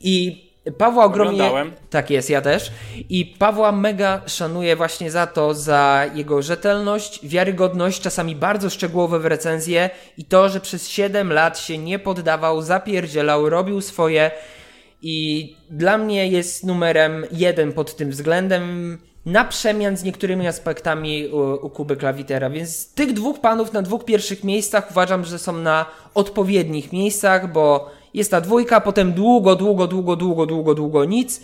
I Pawła ogromnie. Oglądałem. Tak jest, ja też. I Pawła mega szanuję właśnie za to, za jego rzetelność, wiarygodność, czasami bardzo szczegółowe w recenzje i to, że przez 7 lat się nie poddawał, zapierdzielał, robił swoje. I dla mnie jest numerem jeden pod tym względem na przemian z niektórymi aspektami u, u Kuby Klawitera. Więc tych dwóch panów na dwóch pierwszych miejscach uważam, że są na odpowiednich miejscach, bo jest ta dwójka, potem długo, długo, długo, długo, długo, długo nic.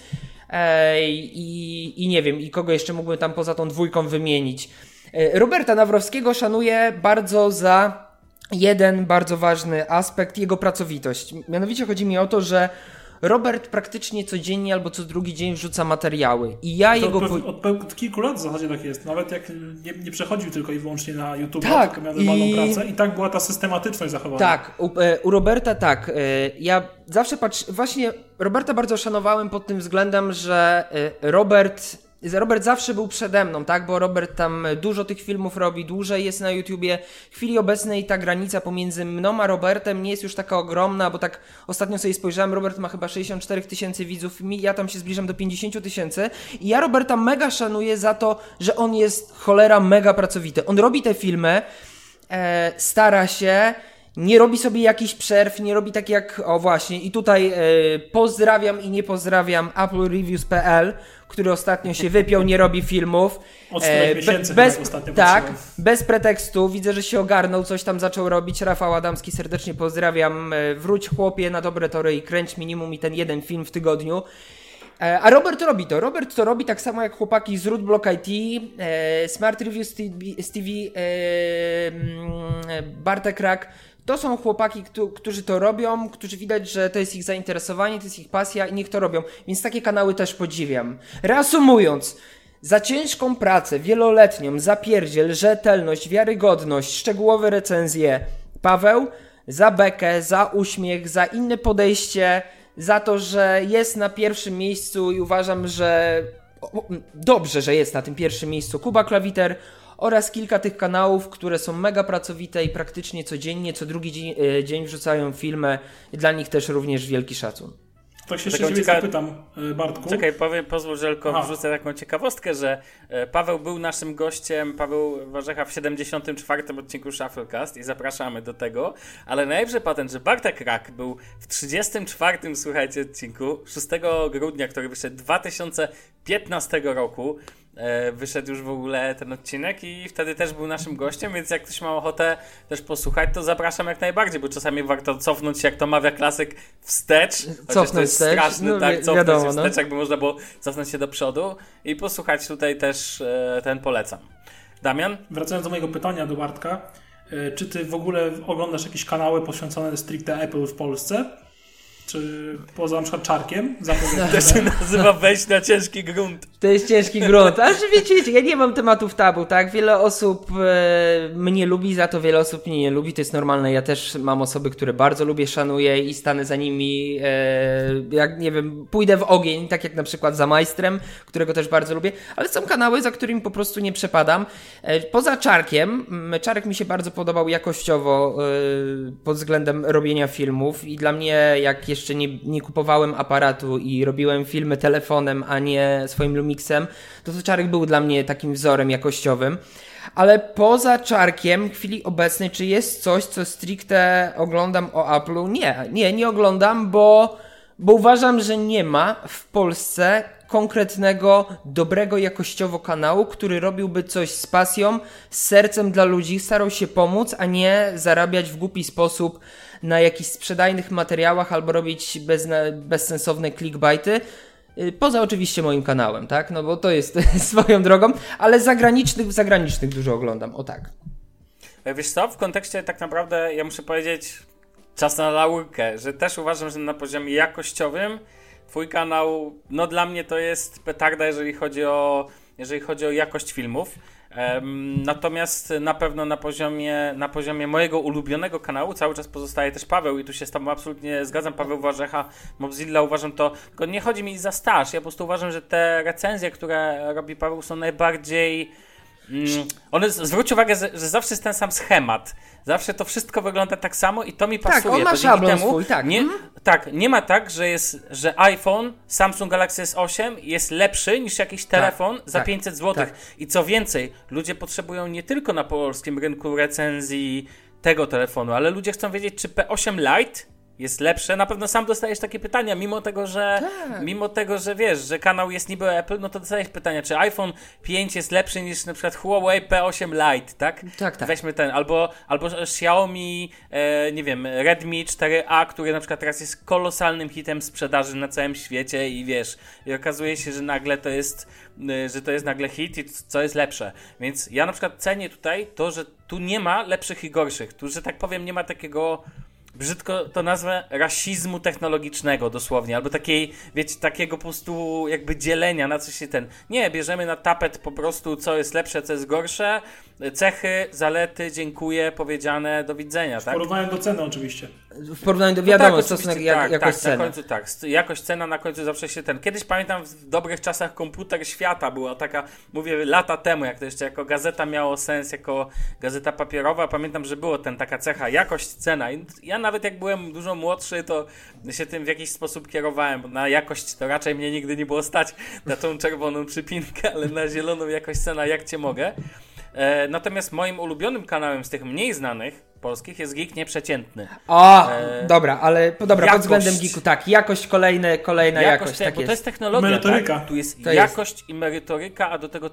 I, I nie wiem, i kogo jeszcze mógłbym tam poza tą dwójką wymienić. E, Roberta Nawrowskiego szanuję bardzo za jeden bardzo ważny aspekt, jego pracowitość. Mianowicie chodzi mi o to, że Robert praktycznie codziennie albo co drugi dzień wrzuca materiały. I ja to jego. Od, od, kilku lat w zasadzie tak jest. Nawet jak nie, nie przechodził tylko i wyłącznie na YouTube, tak, tylko miał normalną i... pracę. I tak była ta systematyczność zachowana. Tak, u, e, u Roberta tak. E, ja zawsze patrzę. Właśnie Roberta bardzo szanowałem pod tym względem, że e, Robert Robert zawsze był przede mną, tak? Bo Robert tam dużo tych filmów robi, dłużej jest na YouTubie. W chwili obecnej ta granica pomiędzy mną a Robertem nie jest już taka ogromna, bo tak ostatnio sobie spojrzałem, Robert ma chyba 64 tysięcy widzów, ja tam się zbliżam do 50 tysięcy i ja Roberta mega szanuję za to, że on jest cholera mega pracowity. On robi te filmy, e, stara się, nie robi sobie jakichś przerw, nie robi tak jak, o właśnie, i tutaj e, pozdrawiam i nie pozdrawiam AppleReviews.pl, który ostatnio się wypiął, nie robi filmów. Od E, miesięcy bez, ostatnio Tak, patrzyłem. bez pretekstu, widzę, że się ogarnął, coś tam zaczął robić. Rafał Adamski serdecznie pozdrawiam. E, Wróć chłopie na dobre tory i kręć minimum i ten jeden film w tygodniu. E, A Robert robi to. Robert to robi tak samo jak chłopaki z Rootblock IT, e, Smart Reviews TV, z TV mm, Bartek Rak. To są chłopaki, któ- którzy to robią, którzy widać, że to jest ich zainteresowanie, to jest ich pasja i niech to robią. Więc takie kanały też podziwiam. Reasumując, za ciężką pracę, wieloletnią, zapierdziel, rzetelność, wiarygodność, szczegółowe recenzje Paweł, za bekę, za uśmiech, za inne podejście, za to, że jest na pierwszym miejscu i uważam, że dobrze, że jest na tym pierwszym miejscu Kuba Klawiter oraz kilka tych kanałów, które są mega pracowite i praktycznie codziennie, co drugi dzień, e, dzień wrzucają filmy i dla nich też również wielki szacun. Tak się jeszcze cieka- zapytam, y, Bartku. Czekaj, powiem, pozwól, że tylko Aha. wrzucę taką ciekawostkę, że e, Paweł był naszym gościem, Paweł Warzecha w 74. odcinku Shufflecast i zapraszamy do tego, ale najlepszy patent, że Bartek Rak był w 34. słuchajcie odcinku 6 grudnia, który wyszedł 2015 roku. E, wyszedł już w ogóle ten odcinek i wtedy też był naszym gościem, więc jak ktoś ma ochotę też posłuchać, to zapraszam jak najbardziej, bo czasami warto cofnąć się, jak to mawia klasyk, wstecz. chociaż to Cofnąć jest wstecz, straszne, no tak, cofnąć wiadomo, się no. wstecz, jakby można było cofnąć się do przodu i posłuchać tutaj też e, ten polecam. Damian? Wracając do mojego pytania do Bartka, y, czy ty w ogóle oglądasz jakieś kanały poświęcone stricte Apple w Polsce? Czy poza na przykład Czarkiem? Zapowiedź, (laughs) To się (laughs) nazywa wejść na ciężki grunt. To jest ciężki grunt. Ale że wiecie, wiecie, ja nie mam tematów tabu, tak? Wiele osób e, mnie lubi, za to wiele osób mnie nie lubi, to jest normalne. Ja też mam osoby, które bardzo lubię, szanuję i stanę za nimi, e, jak nie wiem, pójdę w ogień, tak jak na przykład za Majstrem, którego też bardzo lubię, ale są kanały, za którymi po prostu nie przepadam. E, poza Czarkiem, Czarek mi się bardzo podobał jakościowo e, pod względem robienia filmów i dla mnie, jak jeszcze nie, nie kupowałem aparatu i robiłem filmy telefonem, a nie swoim Lumixem, to to Czarek był dla mnie takim wzorem jakościowym. Ale poza Czarkiem, w chwili obecnej, czy jest coś, co stricte oglądam o Apple'u? Nie, nie, nie oglądam, bo, bo uważam, że nie ma w Polsce konkretnego, dobrego jakościowo kanału, który robiłby coś z pasją, z sercem dla ludzi, starał się pomóc, a nie zarabiać w głupi sposób na jakichś sprzedajnych materiałach albo robić bezna, bezsensowne clickbaity. Y, Poza oczywiście moim kanałem, tak? No bo to jest (laughs) swoją drogą, ale zagranicznych, zagranicznych dużo oglądam, o tak. E, Wiesz co, w kontekście tak naprawdę ja muszę powiedzieć czas na laurkę, że też uważam, że na poziomie jakościowym twój kanał, no dla mnie to jest petarda, jeżeli chodzi o, jeżeli chodzi o jakość filmów. Natomiast na pewno na poziomie, na poziomie mojego ulubionego kanału cały czas pozostaje też Paweł i tu się z tobą absolutnie zgadzam. Paweł Warzecha, Mobzilla uważam to, tylko nie chodzi mi za staż, ja po prostu uważam, że te recenzje, które robi Paweł są najbardziej Mm, one, zwróć uwagę, że, że zawsze jest ten sam schemat. Zawsze to wszystko wygląda tak samo i to mi Tak, pasuje. on ma szablon temu swój, tak. Nie, Mhm. tak, nie ma tak, że jest, że iPhone, Samsung Galaxy S8 jest lepszy niż jakiś telefon za tak, 500 zł. tak. I co więcej, ludzie potrzebują nie tylko na polskim rynku recenzji tego telefonu, ale ludzie chcą wiedzieć, czy P8 Lite jest lepsze. Na pewno sam dostajesz takie pytania, mimo tego, że Tak. mimo tego, że wiesz, że kanał jest niby Apple, no to dostajesz pytania, czy iPhone 5 jest lepszy niż na przykład Huawei P8 Lite, tak? Tak, tak. Weźmy ten, albo, albo Xiaomi, e, nie wiem, Redmi 4A, który na przykład teraz jest kolosalnym hitem sprzedaży na całym świecie i wiesz, i okazuje się, że nagle to jest, e, że to jest nagle hit i co jest lepsze. Więc ja na przykład cenię tutaj to, że tu nie ma lepszych i gorszych. Tu, że tak powiem, nie ma takiego brzydko to nazwę rasizmu technologicznego dosłownie, albo takiej, wiecie, takiego po prostu jakby dzielenia na coś się ten. Nie, bierzemy na tapet po prostu co jest lepsze, co jest gorsze, cechy, zalety, dziękuję, powiedziane, do widzenia, tak? Porównałem do ceny oczywiście. W porównaniu do wiadomo, tak, stosunek jak, tak, jakość tak, ceny. Na końcu, tak, jakość cena na końcu zawsze się ten. Kiedyś pamiętam w dobrych czasach komputer świata była taka, mówię lata temu, jak to jeszcze jako gazeta miało sens, jako gazeta papierowa. Pamiętam, że było ten taka cecha, jakość cena. I ja nawet jak byłem dużo młodszy, to się tym w jakiś sposób kierowałem. bo Na jakość to raczej mnie nigdy nie było stać na tą czerwoną przypinkę, ale na zieloną jakość cena jak cię mogę. E, natomiast moim ulubionym kanałem z tych mniej znanych polskich jest geek nieprzeciętny. O, E, dobra, ale po- dobra, jakość. pod względem geeku, tak, jakość kolejne, kolejna jakość, te- tak bo jest. to jest technologia, Merytoryka. Tak? Tu jest To jest. jakość i merytoryka, a do tego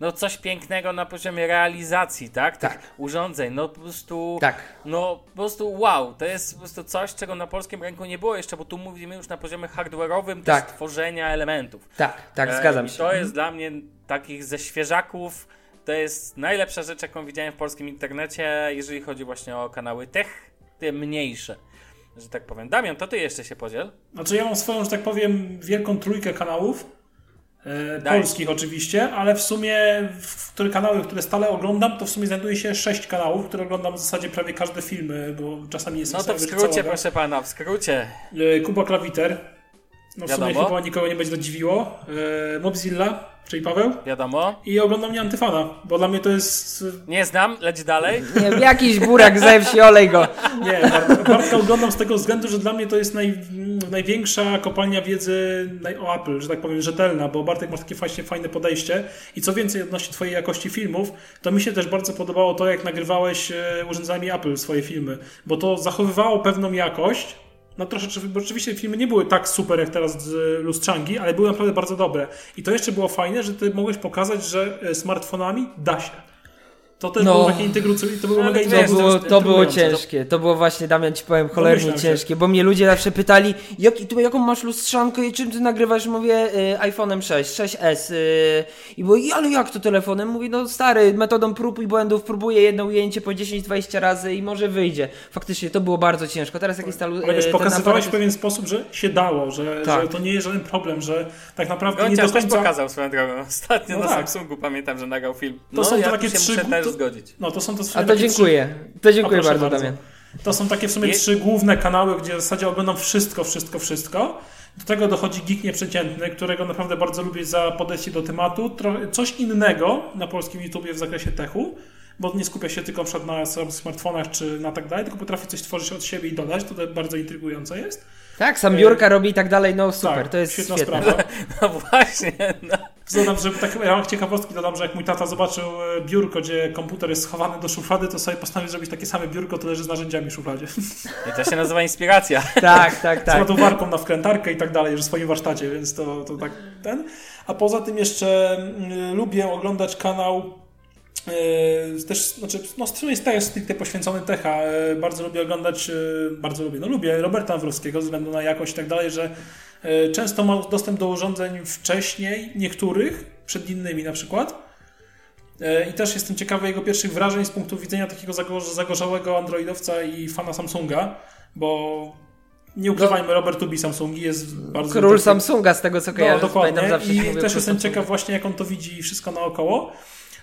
no coś pięknego na poziomie realizacji, tak? Tych Tak. urządzeń, no po prostu Tak. no po prostu wow, to jest po prostu coś, czego na polskim rynku nie było jeszcze, bo tu mówimy już na poziomie hardware'owym Tak. tworzenia elementów. Tak, tak, E, zgadzam I się. to jest dla mnie takich ze świeżaków, to jest najlepsza rzecz, jaką widziałem w polskim internecie, jeżeli chodzi właśnie o kanały tech, te mniejsze, że tak powiem. Damian, to ty jeszcze się podziel. Znaczy ja mam swoją, że tak powiem, wielką trójkę kanałów. E, polskich oczywiście, ale w sumie w które kanały, które stale oglądam, to w sumie znajduje się sześć kanałów, które oglądam w zasadzie prawie każde filmy, bo czasami jest No to w skrócie, proszę pana, w skrócie. E, Kuba Klawiter. No w sumie Wiadomo. chyba nikogo nie będzie to dziwiło. E, Mobzilla, czyli Paweł. Wiadomo. I oglądam nie Antyfana, bo dla mnie to jest... Nie znam, leć dalej. Nie, jakiś burak ze wsi, olej go. Nie, Bar- Bartka oglądam z tego względu, że dla mnie to jest naj, największa kopalnia wiedzy o Apple, że tak powiem, rzetelna, bo Bartek ma takie właśnie fajne podejście i co więcej odnośnie twojej jakości filmów, to mi się też bardzo podobało to, jak nagrywałeś e, urządzeniami Apple swoje filmy, bo to zachowywało pewną jakość, no troszeczkę, bo rzeczywiście filmy nie były tak super jak teraz z Lustrzangi, ale były naprawdę bardzo dobre. I to jeszcze było fajne, że ty mogłeś pokazać, że e, smartfonami da się. To też No. było takie integrujące, to było mega to To Wiesz, było, to było ciężkie. To było właśnie, Damian, ci powiem, cholernie się. ciężkie, bo mnie ludzie zawsze pytali, jak, ty, jaką masz lustrzankę i czym ty nagrywasz? Mówię, y, iPhone'em 6, 6S. Y, I było, "I ale jak to telefonem? Mówię, no stary, metodą prób i błędów próbuję jedno ujęcie po 10-20 razy i może wyjdzie. Faktycznie, to było bardzo ciężko. Teraz jakiś ta, Ale wiesz, ten pokazywałeś w pewien sposób, że się dało, że, Tak. że to nie jest żaden problem, że tak naprawdę nie Gonciarz do końca... pokazał swoją drogą. Ostatnio No na tak. Samsungu pamiętam, że nagrał film. To No, są ja takie tu trzy to- zgodzić. No to są to A to dziękuję. To Trzy... dziękuję O, proszę bardzo, Damian. To są takie w sumie Je- trzy główne kanały, gdzie w zasadzie oglądam wszystko, wszystko, wszystko. Do tego dochodzi Geek Nieprzeciętny, którego naprawdę bardzo lubię za podejście do tematu. Coś innego na polskim YouTubie w zakresie techu, bo nie skupia się tylko na przykład na smartfonach czy na tak dalej, tylko potrafi coś tworzyć od siebie i dodać. To bardzo intrygujące jest. Tak, sam biurka robi i tak dalej, no super, tak, to jest świetna świetne. sprawa. (laughs) No właśnie, no. Dodam, że tak w ramach ciekawostki dodam, że jak mój tata zobaczył e, biurko, gdzie komputer jest schowany do szuflady, to sobie postanowił zrobić takie same biurko, to leży z narzędziami w szufladzie. I to się nazywa inspiracja. (laughs) Tak, tak, Z tak. ładowarką na wkrętarkę i tak dalej, że w swoim warsztacie, więc to, to tak ten. A poza tym jeszcze mm, lubię oglądać kanał też, znaczy, no stream jest też stricte poświęcony Techa. E, bardzo lubię oglądać, e, bardzo lubię, no lubię Roberta Nawrowskiego ze względu na jakość i tak dalej, że e, często ma dostęp do urządzeń wcześniej, niektórych, przed innymi na przykład. E, I też jestem ciekawy jego pierwszych wrażeń z punktu widzenia takiego zagorz- zagorzałego androidowca i fana Samsunga, bo nie ukrywajmy, Robert lubi Samsungi, jest bardzo... Król taki- Samsunga z tego co No, kojarzę, dokładnie. pamiętam zawsze I też jestem Samsunga. ciekaw właśnie, jak on to widzi i wszystko naokoło.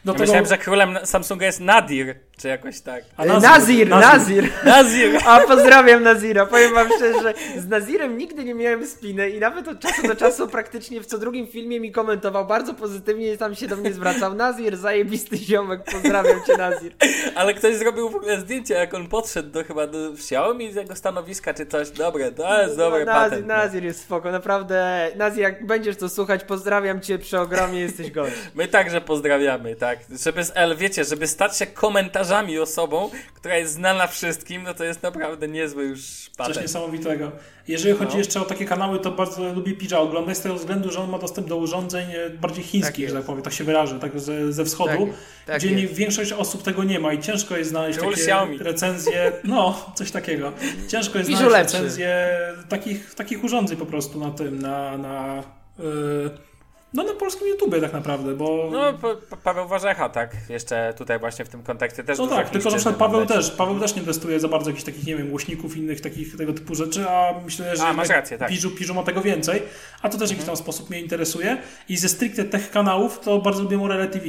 Do Ja tego... myślałem, że królem Samsunga jest Nadir, czy jakoś tak. A Nazir, Nazir. Nazir! (laughs) A pozdrawiam Nazira. Powiem wam szczerze, z Nazirem nigdy nie miałem spiny i nawet od czasu do czasu praktycznie w co drugim filmie mi komentował bardzo pozytywnie i tam się do mnie zwracał. Nazir, zajebisty ziomek, pozdrawiam cię Nazir. Ale ktoś zrobił w ogóle zdjęcie, jak on podszedł do chyba do Xiaomi z jego stanowiska, czy coś. Dobre, to jest dobry Nazir, patent. no. Nazir jest spoko, naprawdę. Nazir, jak będziesz to słuchać, pozdrawiam cię przy ogromie, jesteś gość. My także pozdrawiamy, tak. Żeby, z- ale wiecie, żeby stać się komentarzami osobą, która jest znana wszystkim, no to jest naprawdę niezły już Coś patent. niesamowitego. Jeżeli chodzi No. jeszcze o takie kanały, to bardzo lubię Pidża oglądać z tego względu, że on ma dostęp do urządzeń e, bardziej Tak chińskich, jest. że tak powiem, tak się wyrażę, tak ze, ze wschodu, Tak, tak gdzie nie, większość osób tego nie ma i ciężko jest znaleźć Król takie Xiaomi. recenzje, (laughs) no, coś takiego. Ciężko jest znaleźć lepszy. recenzje takich, takich urządzeń po prostu na tym, na, na yy, no na polskim YouTubie tak naprawdę, bo... No, pa, pa, Paweł Warzecha, tak, jeszcze tutaj właśnie w tym kontekście też No tak, tylko że na przykład Paweł też, Paweł też nie testuje za bardzo jakichś takich, nie wiem, głośników, innych takich tego typu rzeczy, a myślę, że A, masz rację, tak. Piżu, Piżu ma tego więcej, a to też w jakiś tam sposób mnie interesuje i ze stricte tech kanałów to bardzo lubię Morele TV.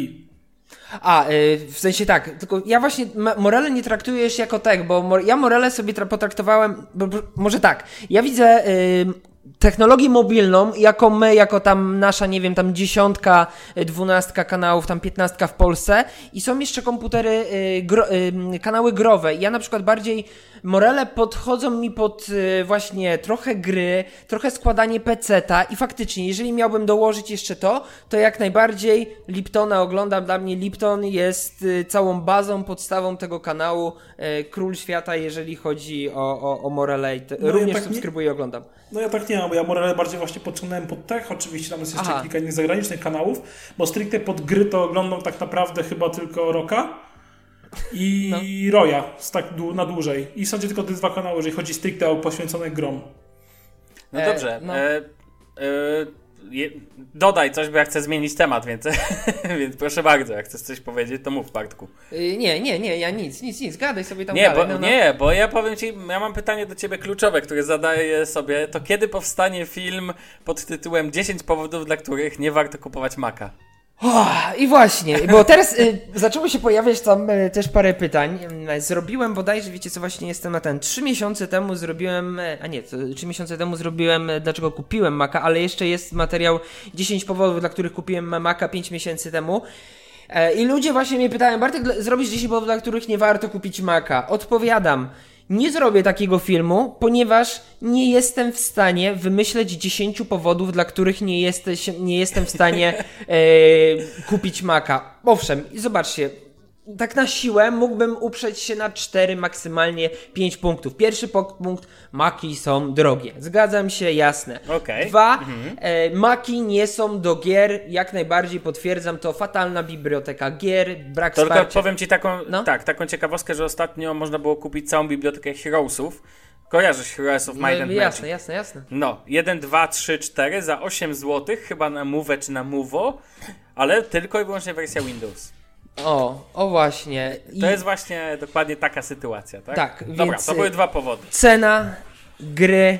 A, y, w sensie tak, tylko ja właśnie Morele nie traktuję jeszcze jako tech, bo mor- ja Morele sobie tra- potraktowałem, bo, bo, może tak, ja widzę y, technologię mobilną, jako my, jako tam nasza, nie wiem, tam dziesiątka, dwunastka kanałów, tam piętnastka w Polsce i są jeszcze komputery, y, gro, y, kanały growe. Ja na przykład bardziej, Morele podchodzą mi pod y, właśnie trochę gry, trochę składanie peceta i faktycznie, jeżeli miałbym dołożyć jeszcze to, to jak najbardziej Liptona oglądam. Dla mnie Lipton jest całą bazą, podstawą tego kanału, król świata, jeżeli chodzi o, o, o Morele. No ja Również tak nie- subskrybuję i oglądam. No ja tak nie mam, bo ja Morele bardziej właśnie podciągnąłem pod tech, oczywiście tam jest jeszcze Aha. kilka innych zagranicznych kanałów, bo stricte pod gry to oglądam tak naprawdę chyba tylko Roka i No. Roya z tak na dłużej. I w zasadzie tylko te dwa kanały, jeżeli chodzi stricte o poświęcone grom. No E, dobrze. no. E, e, je, dodaj coś, bo ja chcę zmienić temat, więc, (laughs) więc proszę bardzo, jak chcesz coś powiedzieć, to mów, Bartku. Y, Nie, nie, nie, ja nic, nic, nic, gadaj sobie tam Nie, dalej. bo, no, no. nie, bo ja powiem ci, ja mam pytanie do ciebie kluczowe, które zadaję sobie, to kiedy powstanie film pod tytułem 10 powodów, dla których nie warto kupować Maca? I właśnie, bo teraz y, zaczęło się pojawiać tam y, też parę pytań. Y, Zrobiłem bodajże, wiecie co, właśnie jestem na ten. Trzy miesiące temu zrobiłem, y, a nie, trzy miesiące temu zrobiłem, y, dlaczego kupiłem Maca, ale jeszcze jest materiał 10 powodów, dla których kupiłem Maca 5 miesięcy temu. E, I ludzie właśnie mnie pytają, Bartek, zrobisz 10 powodów, dla których nie warto kupić Maca. Odpowiadam, nie zrobię takiego filmu, ponieważ nie jestem w stanie wymyśleć 10 powodów, dla których nie, jesteś, nie jestem w stanie (laughs) e, kupić Maca. Owszem, zobaczcie, tak na siłę mógłbym uprzeć się na 4, maksymalnie 5 punktów. Pierwszy punkt, maki są drogie. Zgadzam się, jasne. Okej. Dwa, e, maki nie są do gier, jak najbardziej potwierdzam to. Fatalna biblioteka gier, brak tylko wsparcia. powiem ci taką, No. tak, taką ciekawostkę, że ostatnio można było kupić całą bibliotekę Heroesów. Kojarzysz Heroes of Might No, and jasne, Magic? jasne, jasne. No, 1, 2, 3, 4 za 8 zł, chyba na Move czy na Movo, ale tylko i wyłącznie wersja Windows. O, o właśnie. I To jest właśnie dokładnie taka sytuacja, tak? Tak, Dobra, więc, to były dwa powody. cena gry e,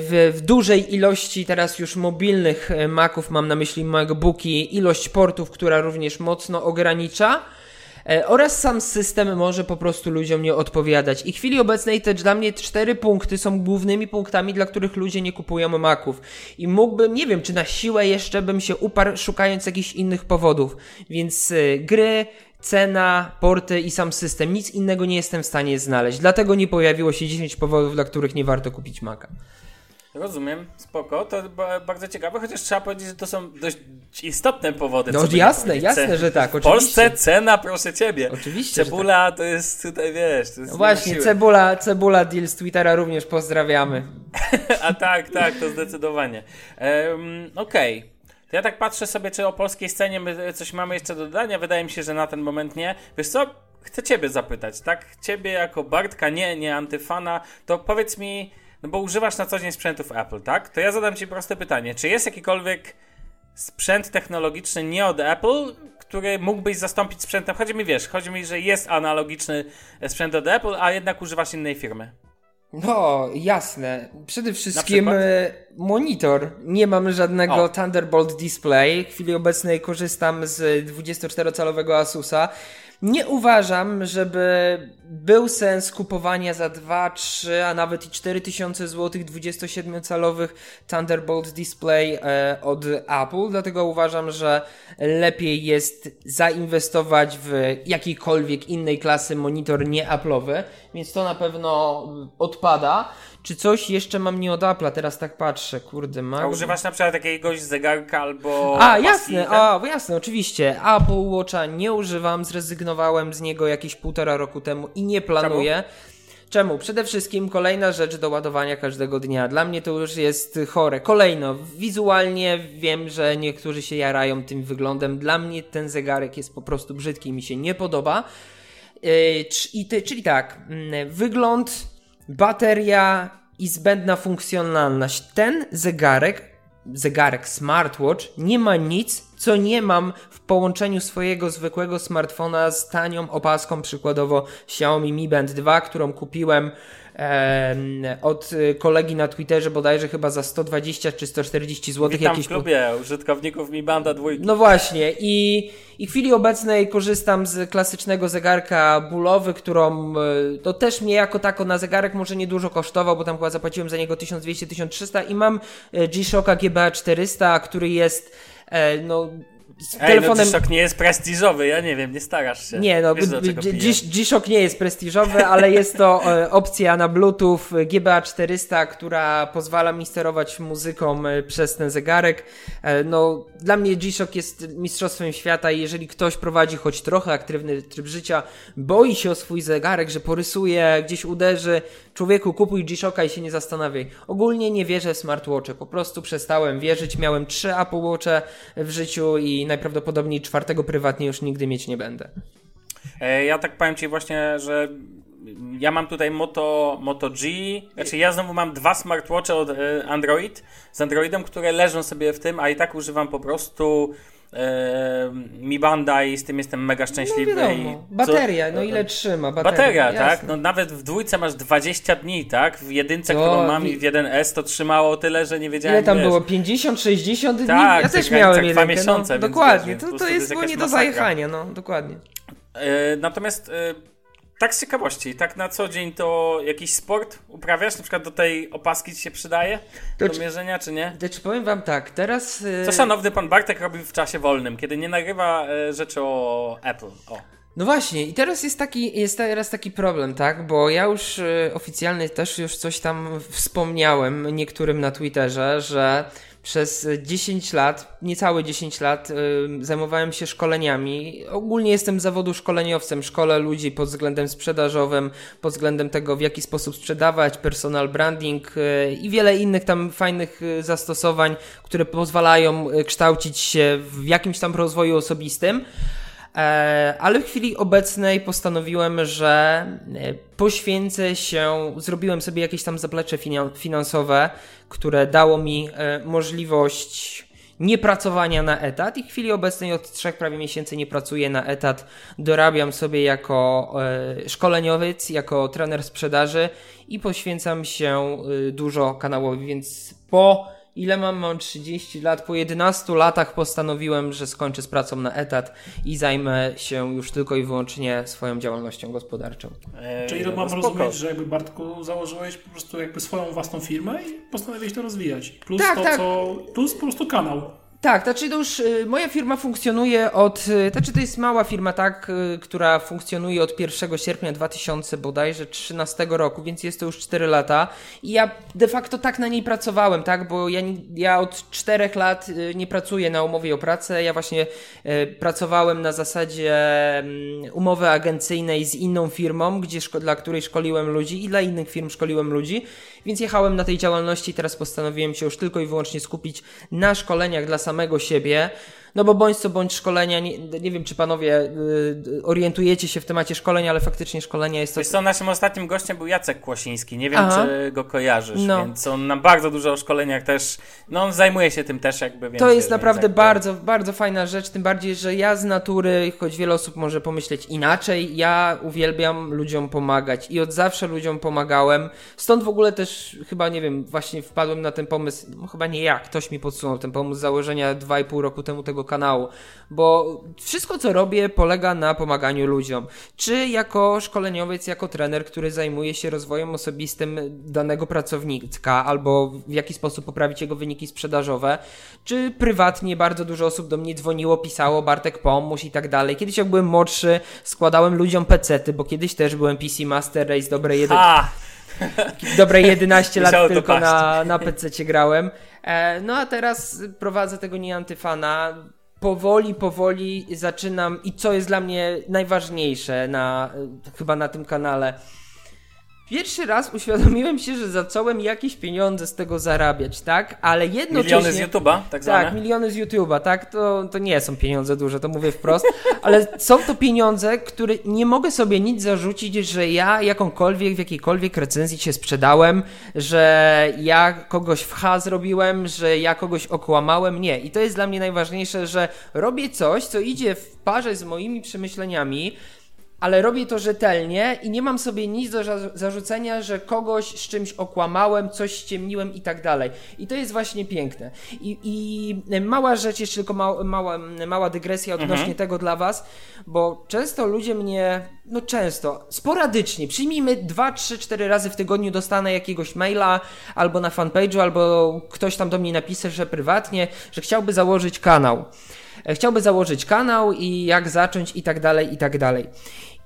w, w dużej ilości teraz już mobilnych e, Maców, mam na myśli MacBooki, ilość portów, która również mocno ogranicza. E, Oraz sam system może po prostu ludziom nie odpowiadać. I w chwili obecnej te dla mnie cztery punkty są głównymi punktami, dla których ludzie nie kupują Maców. I mógłbym, nie wiem, czy na siłę jeszcze bym się uparł, szukając jakichś innych powodów. Więc y, gry, cena, porty i sam system. Nic innego nie jestem w stanie znaleźć. Dlatego nie pojawiło się 10 powodów, dla których nie warto kupić Maca. Rozumiem, spoko, to ba- bardzo ciekawe, chociaż trzeba powiedzieć, że to są dość istotne powody. No jasne, jasne, że tak, W Polsce oczywiście. cena, proszę ciebie. Oczywiście, Cebula to jest tutaj, wiesz, to jest No właśnie. Cebula, Cebula Deal z Twittera również pozdrawiamy. (laughs) A tak, tak, to zdecydowanie. Um, Okej. To ja tak patrzę sobie, czy o polskiej scenie my coś mamy jeszcze do dodania. Wydaje mi się, że na ten moment nie. Wiesz co? Chcę ciebie zapytać, tak? Ciebie jako Bartka, nie, nie antyfana, to powiedz mi, no bo używasz na co dzień sprzętów Apple, tak? To ja zadam ci proste pytanie. Czy jest jakikolwiek sprzęt technologiczny nie od Apple, który mógłbyś zastąpić sprzętem? Chodzi mi, wiesz, chodzi mi, że jest analogiczny sprzęt od Apple, a jednak używasz innej firmy. No, jasne. Przede wszystkim e, monitor. Nie mam żadnego O. Thunderbolt Display. W chwili obecnej korzystam z 24-calowego Asusa. Nie uważam, żeby był sens kupowania za 2, 3, a nawet i 4 tysiące złotych 27-calowych Thunderbolt Display e, od Apple, dlatego uważam, że lepiej jest zainwestować w jakiejkolwiek innej klasy monitor nie Apple'owy, więc to na pewno odpada. Czy coś jeszcze mam nie od Apple'a? Teraz tak patrzę, kurde, A mam... używasz na przykład jakiegoś zegarka albo. A, jasne, ten? a, jasne, oczywiście. Apple Watcha nie używam, zrezygnowałem z niego jakieś półtora roku temu i nie planuję. Czemu? Przede wszystkim kolejna rzecz do ładowania każdego dnia. Dla mnie to już jest chore. Kolejno, wizualnie wiem, że niektórzy się jarają tym wyglądem. Dla mnie ten zegarek jest po prostu brzydki i mi się nie podoba. Yy, cz- i ty, czyli tak, mm, wygląd, bateria i zbędna funkcjonalność. Ten zegarek, zegarek smartwatch, nie ma nic, co nie mam w połączeniu swojego zwykłego smartfona z tanią opaską, przykładowo Xiaomi Mi Band 2, którą kupiłem em, od y, kolegi na Twitterze bodajże chyba za 120 czy 140 zł. Witam w klubie użytkowników Mi Banda dwójki. No właśnie, i, I w chwili obecnej korzystam z klasycznego zegarka Bulowy, którą e, to też mnie jako tako na zegarek może niedużo kosztował, bo tam chyba zapłaciłem za niego 1200-1300 i mam e, G-Shocka GBA 400, który jest e, no z Ej, telefonem... no G-Shock nie jest prestiżowy, ja nie wiem, nie starasz się. Nie, no G-Shock nie jest prestiżowy, (laughs) ale jest to e, opcja na Bluetooth GBA 400, która pozwala mi sterować muzyką e, przez ten zegarek. E, no, dla mnie G-Shock jest mistrzostwem świata i jeżeli ktoś prowadzi choć trochę aktywny tryb życia, boi się o swój zegarek, że porysuje, gdzieś uderzy, człowieku kupuj G-Shocka i się nie zastanawiaj. Ogólnie nie wierzę w smartwatche, po prostu przestałem wierzyć, miałem trzy Apple Watche w życiu i najprawdopodobniej czwartego prywatnie już nigdy mieć nie będę. E, ja tak powiem Ci właśnie, że ja mam tutaj Moto, Moto G, znaczy ja znowu mam dwa smartwatche od e, Android, z Androidem, które leżą sobie w tym, a i tak używam po prostu mi banda i z tym jestem mega szczęśliwy. No wiadomo. Bateria, co? no ile trzyma? Bateria, bateria tak? No nawet w dwójce masz 20 dni, tak? W jedynce, to... którą mam i w 1S to trzymało tyle, że nie wiedziałem. Ile tam wiesz. było? 50, 60 dni? Tak, ja też miałem jedynkę. Dwa miesiące. No, dokładnie, to, to jest, jest nie do zajechania, no dokładnie. E, natomiast e, tak z ciekawości, tak na co dzień to jakiś sport uprawiasz? Na przykład do tej opaski ci się przydaje? Do czy, mierzenia, czy nie? To czy powiem wam tak, teraz... Yy... Co szanowny pan Bartek robi w czasie wolnym, kiedy nie nagrywa yy, rzeczy o Apple? O. No właśnie, i teraz jest taki, jest teraz taki problem, tak? Bo ja już y, oficjalnie też już coś tam wspomniałem niektórym na Twitterze, że przez 10 lat, niecałe 10 lat, yy, zajmowałem się szkoleniami. Ogólnie jestem zawodu szkoleniowcem. Szkolę ludzi pod względem sprzedażowym, pod względem tego, w jaki sposób sprzedawać, personal branding yy, i wiele innych tam fajnych yy, zastosowań, które pozwalają y, kształcić się w jakimś tam rozwoju osobistym. E, ale w chwili obecnej postanowiłem, że e, poświęcę się, zrobiłem sobie jakieś tam zaplecze finansowe, które dało mi e, możliwość niepracowania na etat i w chwili obecnej od trzech prawie miesięcy nie pracuję na etat. Dorabiam sobie jako szkoleniowiec, jako trener sprzedaży i poświęcam się dużo kanałowi, więc po ile mam? Mam 30 lat. Po 11 latach postanowiłem, że skończę z pracą na etat i zajmę się już tylko i wyłącznie swoją działalnością gospodarczą. Eee, Czyli mam spoko. rozumieć, że jakby Bartku założyłeś po prostu jakby swoją własną firmę i postanowiłeś to rozwijać. Plus tak, to, tak. co. Plus po prostu kanał. Tak, znaczy to już y, moja firma funkcjonuje od, y, znaczy to jest mała firma, tak, y, która funkcjonuje od 1 sierpnia 2000 bodajże 13 roku, więc jest to już 4 lata. I ja de facto tak na niej pracowałem, tak, bo ja, ja od 4 lat nie pracuję na umowie o pracę, ja właśnie pracowałem na zasadzie mm, umowy agencyjnej z inną firmą, gdzie dla której szkoliłem ludzi i dla innych firm szkoliłem ludzi, więc jechałem na tej działalności teraz postanowiłem się już tylko i wyłącznie skupić na szkoleniach dla samego siebie. No bo bądź co bądź szkolenia, nie, nie wiem czy panowie y, orientujecie się w temacie szkolenia, ale faktycznie szkolenia jest to... Wiesz co, naszym ostatnim gościem był Jacek Kłosiński, nie wiem Aha. czy go kojarzysz, no. więc on na bardzo dużo o szkoleniach też, no on zajmuje się tym też jakby. To jest naprawdę jakby... bardzo, bardzo fajna rzecz, tym bardziej, że ja z natury, choć wiele osób może pomyśleć inaczej, ja uwielbiam ludziom pomagać i od zawsze ludziom pomagałem, stąd w ogóle też chyba, nie wiem, właśnie wpadłem na ten pomysł, no chyba nie ja, ktoś mi podsunął ten pomysł założenia 2,5 roku temu tego kanału, bo wszystko co robię polega na pomaganiu ludziom. Czy jako szkoleniowiec, jako trener, który zajmuje się rozwojem osobistym danego pracownika, albo w jaki sposób poprawić jego wyniki sprzedażowe, czy prywatnie bardzo dużo osób do mnie dzwoniło, pisało, Bartek pomóż i tak dalej. Kiedyś jak byłem młodszy, składałem ludziom pecety, bo kiedyś też byłem PC Master Race dobre jeden... Dobre 11 (laughs) lat tylko na, na PC grałem. E, no a teraz prowadzę tego nie antyfana powoli, powoli zaczynam i co jest dla mnie najważniejsze na, chyba na tym kanale, Pierwszy raz uświadomiłem się, że zacząłem jakieś pieniądze z tego zarabiać, tak? Ale jednocześnie... Miliony z YouTube'a, tak zwane? Tak, miliony z YouTube'a, tak? To, to nie są pieniądze duże, to mówię wprost, ale są to pieniądze, które nie mogę sobie nic zarzucić, że ja jakąkolwiek, w jakiejkolwiek recenzji się sprzedałem, że ja kogoś w H zrobiłem, że ja kogoś okłamałem. Nie. I to jest dla mnie najważniejsze, że robię coś, co idzie w parze z moimi przemyśleniami, ale robię to rzetelnie i nie mam sobie nic do zarzucenia, że kogoś z czymś okłamałem, coś ściemniłem i tak dalej. I to jest właśnie piękne. I, i mała rzecz, jeszcze tylko mała, mała, mała dygresja odnośnie mhm. tego dla Was, bo często ludzie mnie, no często, sporadycznie, przyjmijmy 2, 3, 4 razy w tygodniu dostanę jakiegoś maila albo na fanpage'u, albo ktoś tam do mnie napisze, że prywatnie, że chciałby założyć kanał chciałby założyć kanał i jak zacząć i tak dalej, i tak dalej.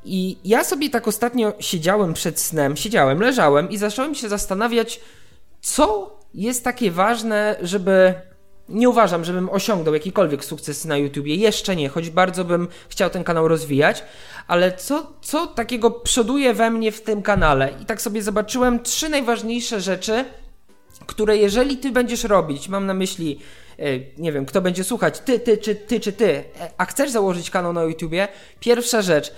I ja sobie tak ostatnio siedziałem przed snem, siedziałem, leżałem i zacząłem się zastanawiać, co jest takie ważne, żeby. Nie uważam, żebym osiągnął jakikolwiek sukces na YouTubie. Jeszcze nie, choć bardzo bym chciał ten kanał rozwijać, ale co, co takiego przoduje we mnie w tym kanale? I tak sobie zobaczyłem trzy najważniejsze rzeczy, które jeżeli ty będziesz robić, mam na myśli, e, nie wiem, kto będzie słuchać, ty, ty, czy ty, czy ty, e, a chcesz założyć kanał na YouTubie, pierwsza rzecz,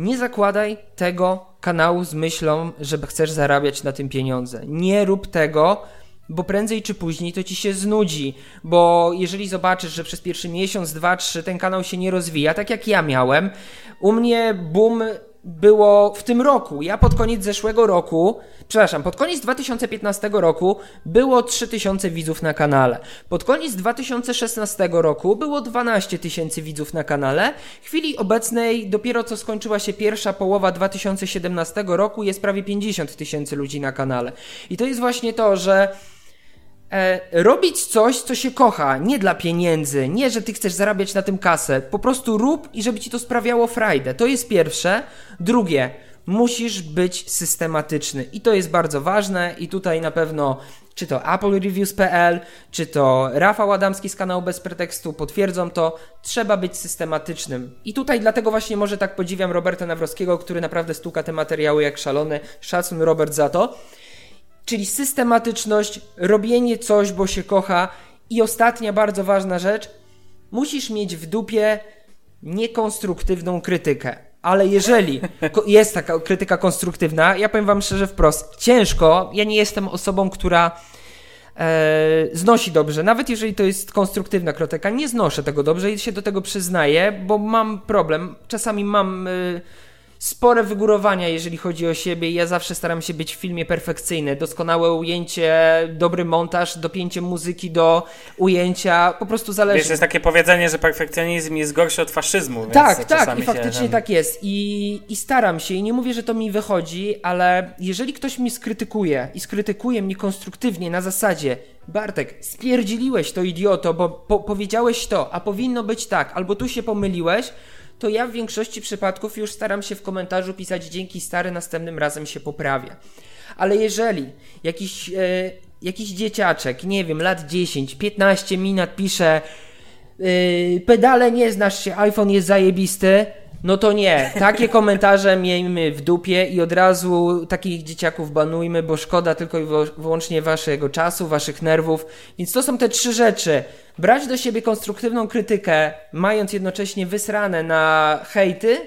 nie zakładaj tego kanału z myślą, że chcesz zarabiać na tym pieniądze. Nie rób tego, bo prędzej czy później to ci się znudzi, bo jeżeli zobaczysz, że przez pierwszy miesiąc, dwa, trzy ten kanał się nie rozwija, tak jak ja miałem, u mnie boom było w tym roku. Ja pod koniec zeszłego roku, przepraszam, pod koniec 2015 roku było 3000 widzów na kanale. Pod koniec 2016 roku było 12 tysięcy widzów na kanale. W chwili obecnej, dopiero co skończyła się pierwsza połowa 2017 roku, jest prawie 50 tysięcy ludzi na kanale. I to jest właśnie to, że robić coś, co się kocha, nie dla pieniędzy, nie, że ty chcesz zarabiać na tym kasę, po prostu rób i żeby ci to sprawiało frajdę. To jest pierwsze. Drugie, musisz być systematyczny i to jest bardzo ważne i tutaj na pewno czy to applreviews.pl, czy to Rafał Adamski z kanału Bez Pretekstu potwierdzą to, trzeba być systematycznym. I tutaj dlatego właśnie może tak podziwiam Roberta Nawrowskiego, który naprawdę stuka te materiały jak szalony. Szacun Robert za to. Czyli systematyczność, robienie coś, bo się kocha. I ostatnia bardzo ważna rzecz, musisz mieć w dupie niekonstruktywną krytykę. Ale jeżeli (laughs) jest taka krytyka konstruktywna, ja powiem Wam szczerze wprost, ciężko. Ja nie jestem osobą, która e, znosi dobrze. Nawet jeżeli to jest konstruktywna krytyka, nie znoszę tego dobrze i się do tego przyznaję, bo mam problem. Czasami mam. E, spore wygórowania, jeżeli chodzi o siebie. Ja zawsze staram się być w filmie perfekcyjny. Doskonałe ujęcie, dobry montaż, dopięcie muzyki do ujęcia. Po prostu zależy. Wiesz, jest takie powiedzenie, że perfekcjonizm jest gorszy od faszyzmu. Tak, tak, i faktycznie tak jest. I, I staram się, i nie mówię, że to mi wychodzi, ale jeżeli ktoś mnie skrytykuje i skrytykuje mnie konstruktywnie na zasadzie Bartek, spierdziliłeś to idioto, bo po powiedziałeś to, a powinno być tak, albo tu się pomyliłeś, to ja w większości przypadków już staram się w komentarzu pisać dzięki stary, następnym razem się poprawia. Ale jeżeli jakiś, e, jakiś dzieciaczek, nie wiem, lat 10, 15 minut pisze pedale nie znasz się, iPhone jest zajebisty, no to nie. Takie komentarze miejmy w dupie i od razu takich dzieciaków banujmy, bo szkoda tylko i wyłącznie waszego czasu, waszych nerwów. Więc to są te trzy rzeczy. Brać do siebie konstruktywną krytykę, mając jednocześnie wysrane na hejty.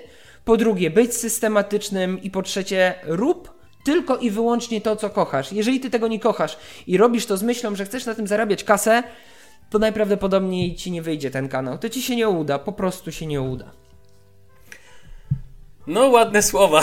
Po drugie, być systematycznym i po trzecie, rób tylko i wyłącznie to, co kochasz. Jeżeli ty tego nie kochasz i robisz to z myślą, że chcesz na tym zarabiać kasę, to najprawdopodobniej ci nie wyjdzie ten kanał. To ci się nie uda, po prostu się nie uda. No, ładne słowa.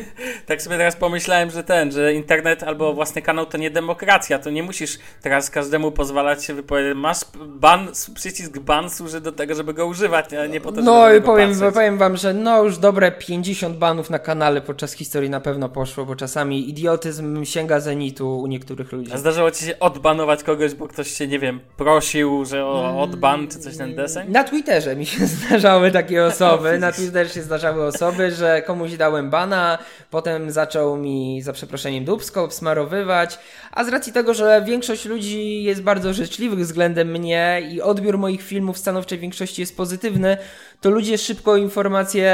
(laughs) tak sobie teraz pomyślałem, że ten, że internet albo własny kanał to nie demokracja. To nie musisz teraz każdemu pozwalać się wypowiedzieć. Masz ban, przycisk ban służy do tego, żeby go używać, a nie po to, No i powiem, powiem wam, że no już dobre 50 banów na kanale podczas historii na pewno poszło, bo czasami idiotyzm sięga zenitu u niektórych ludzi. A zdarzyło ci się odbanować kogoś, bo ktoś się, nie wiem, prosił, że o odban czy coś ten deseń? Na Twitterze mi się (laughs) zdarzały takie osoby. na Twitterze się zdarzały osoby, że że komuś dałem bana, potem zaczął mi za przeproszeniem dubsko smarowywać, a z racji tego, że większość ludzi jest bardzo życzliwych względem mnie i odbiór moich filmów w stanowczej większości jest pozytywny, to ludzie szybko informacje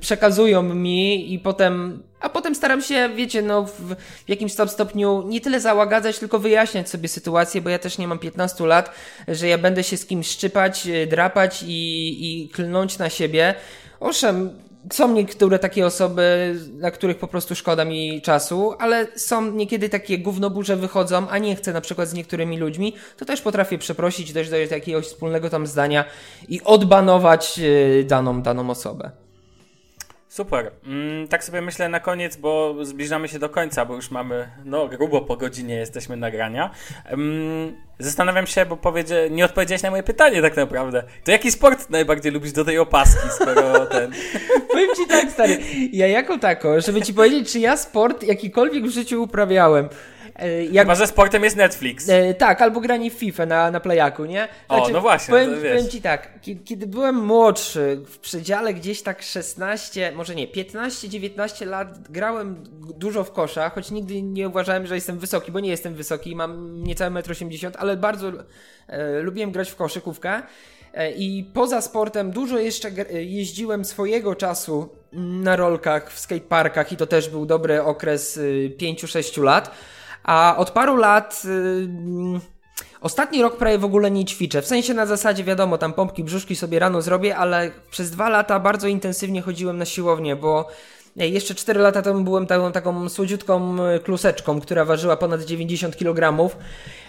przekazują mi i potem a potem staram się, wiecie, no w, jakimś tam stopniu nie tyle załagadzać, tylko wyjaśniać sobie sytuację, bo ja też nie mam 15 lat, że ja będę się z kimś szczypać, drapać i, i klnąć na siebie. Owszem, są niektóre takie osoby, na których po prostu szkoda mi czasu, ale są niekiedy takie gównoburze wychodzą, a nie chcę na przykład z niektórymi ludźmi, to też potrafię przeprosić, dojść do jakiegoś wspólnego tam zdania i odbanować y, daną, daną osobę. Super. Mm, tak sobie myślę na koniec, bo zbliżamy się do końca, bo już mamy, no grubo po godzinie jesteśmy nagrania. Um, zastanawiam się, bo powiedzie, nie odpowiedziałeś na moje pytanie tak naprawdę. To jaki sport najbardziej lubisz do tej opaski, skoro ten... (laughs) Powiem ci tak, stary, ja jako tako, żeby ci powiedzieć, czy ja sport jakikolwiek w życiu uprawiałem, jak... Chyba, że sportem jest Netflix. E, tak, albo granie w FIFA na, na playaku, nie? Znaczy, o, no właśnie. Powiem, powiem ci tak, kiedy, byłem młodszy, w przedziale gdzieś tak 16, może nie, 15-19 lat grałem dużo w kosza, choć nigdy nie uważałem, że jestem wysoki, bo nie jestem wysoki, mam niecałe 1,80 m, ale bardzo e, lubiłem grać w koszykówkę. E, I poza sportem dużo jeszcze jeździłem swojego czasu na rolkach w skateparkach i to też był dobry okres 5-6 y, lat. A od paru lat. Yy, ostatni rok prawie w ogóle nie ćwiczę. W sensie na zasadzie, wiadomo, tam pompki, brzuszki sobie rano zrobię, ale przez dwa lata bardzo intensywnie chodziłem na siłownię, bo jeszcze 4 lata temu byłem taką, taką słodziutką y, kluseczką, która ważyła ponad 90 kg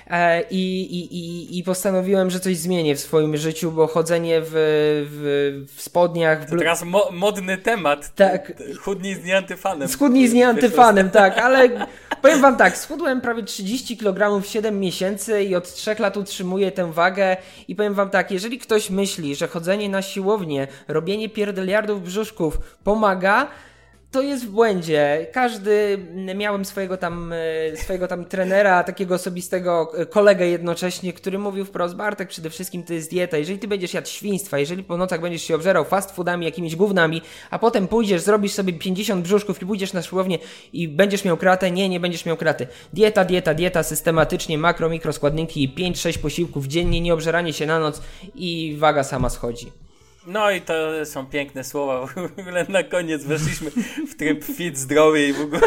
E, i, i, i postanowiłem, że coś zmienię w swoim życiu, bo chodzenie w, w, w spodniach... W teraz mo modny temat. Tak. Chudnij z nieantyfanem. Schudnij z nieantyfanem, tak, ale powiem wam tak, schudłem prawie 30 kg w 7 miesięcy i od 3 lat utrzymuję tę wagę i powiem wam tak, jeżeli ktoś myśli, że chodzenie na siłownię, robienie pierdeliardów brzuszków pomaga, to jest w błędzie. Każdy, miałem swojego tam, e, swojego tam trenera, takiego osobistego e, kolegę jednocześnie, który mówił wprost, Bartek, przede wszystkim to jest dieta. Jeżeli ty będziesz jadł świństwa, jeżeli po nocach będziesz się obżerał fast foodami, jakimiś gównami, a potem pójdziesz, zrobisz sobie 50 brzuszków i pójdziesz na siłownię i będziesz miał kratę, nie, nie będziesz miał kraty. Dieta, dieta, dieta, systematycznie, makro, mikro składniki, 5-6 posiłków dziennie, nie obżeranie się na noc i waga sama schodzi. No i to są piękne słowa. (laughs) W ogóle na koniec weszliśmy w tryb fit, zdrowy i w ogóle.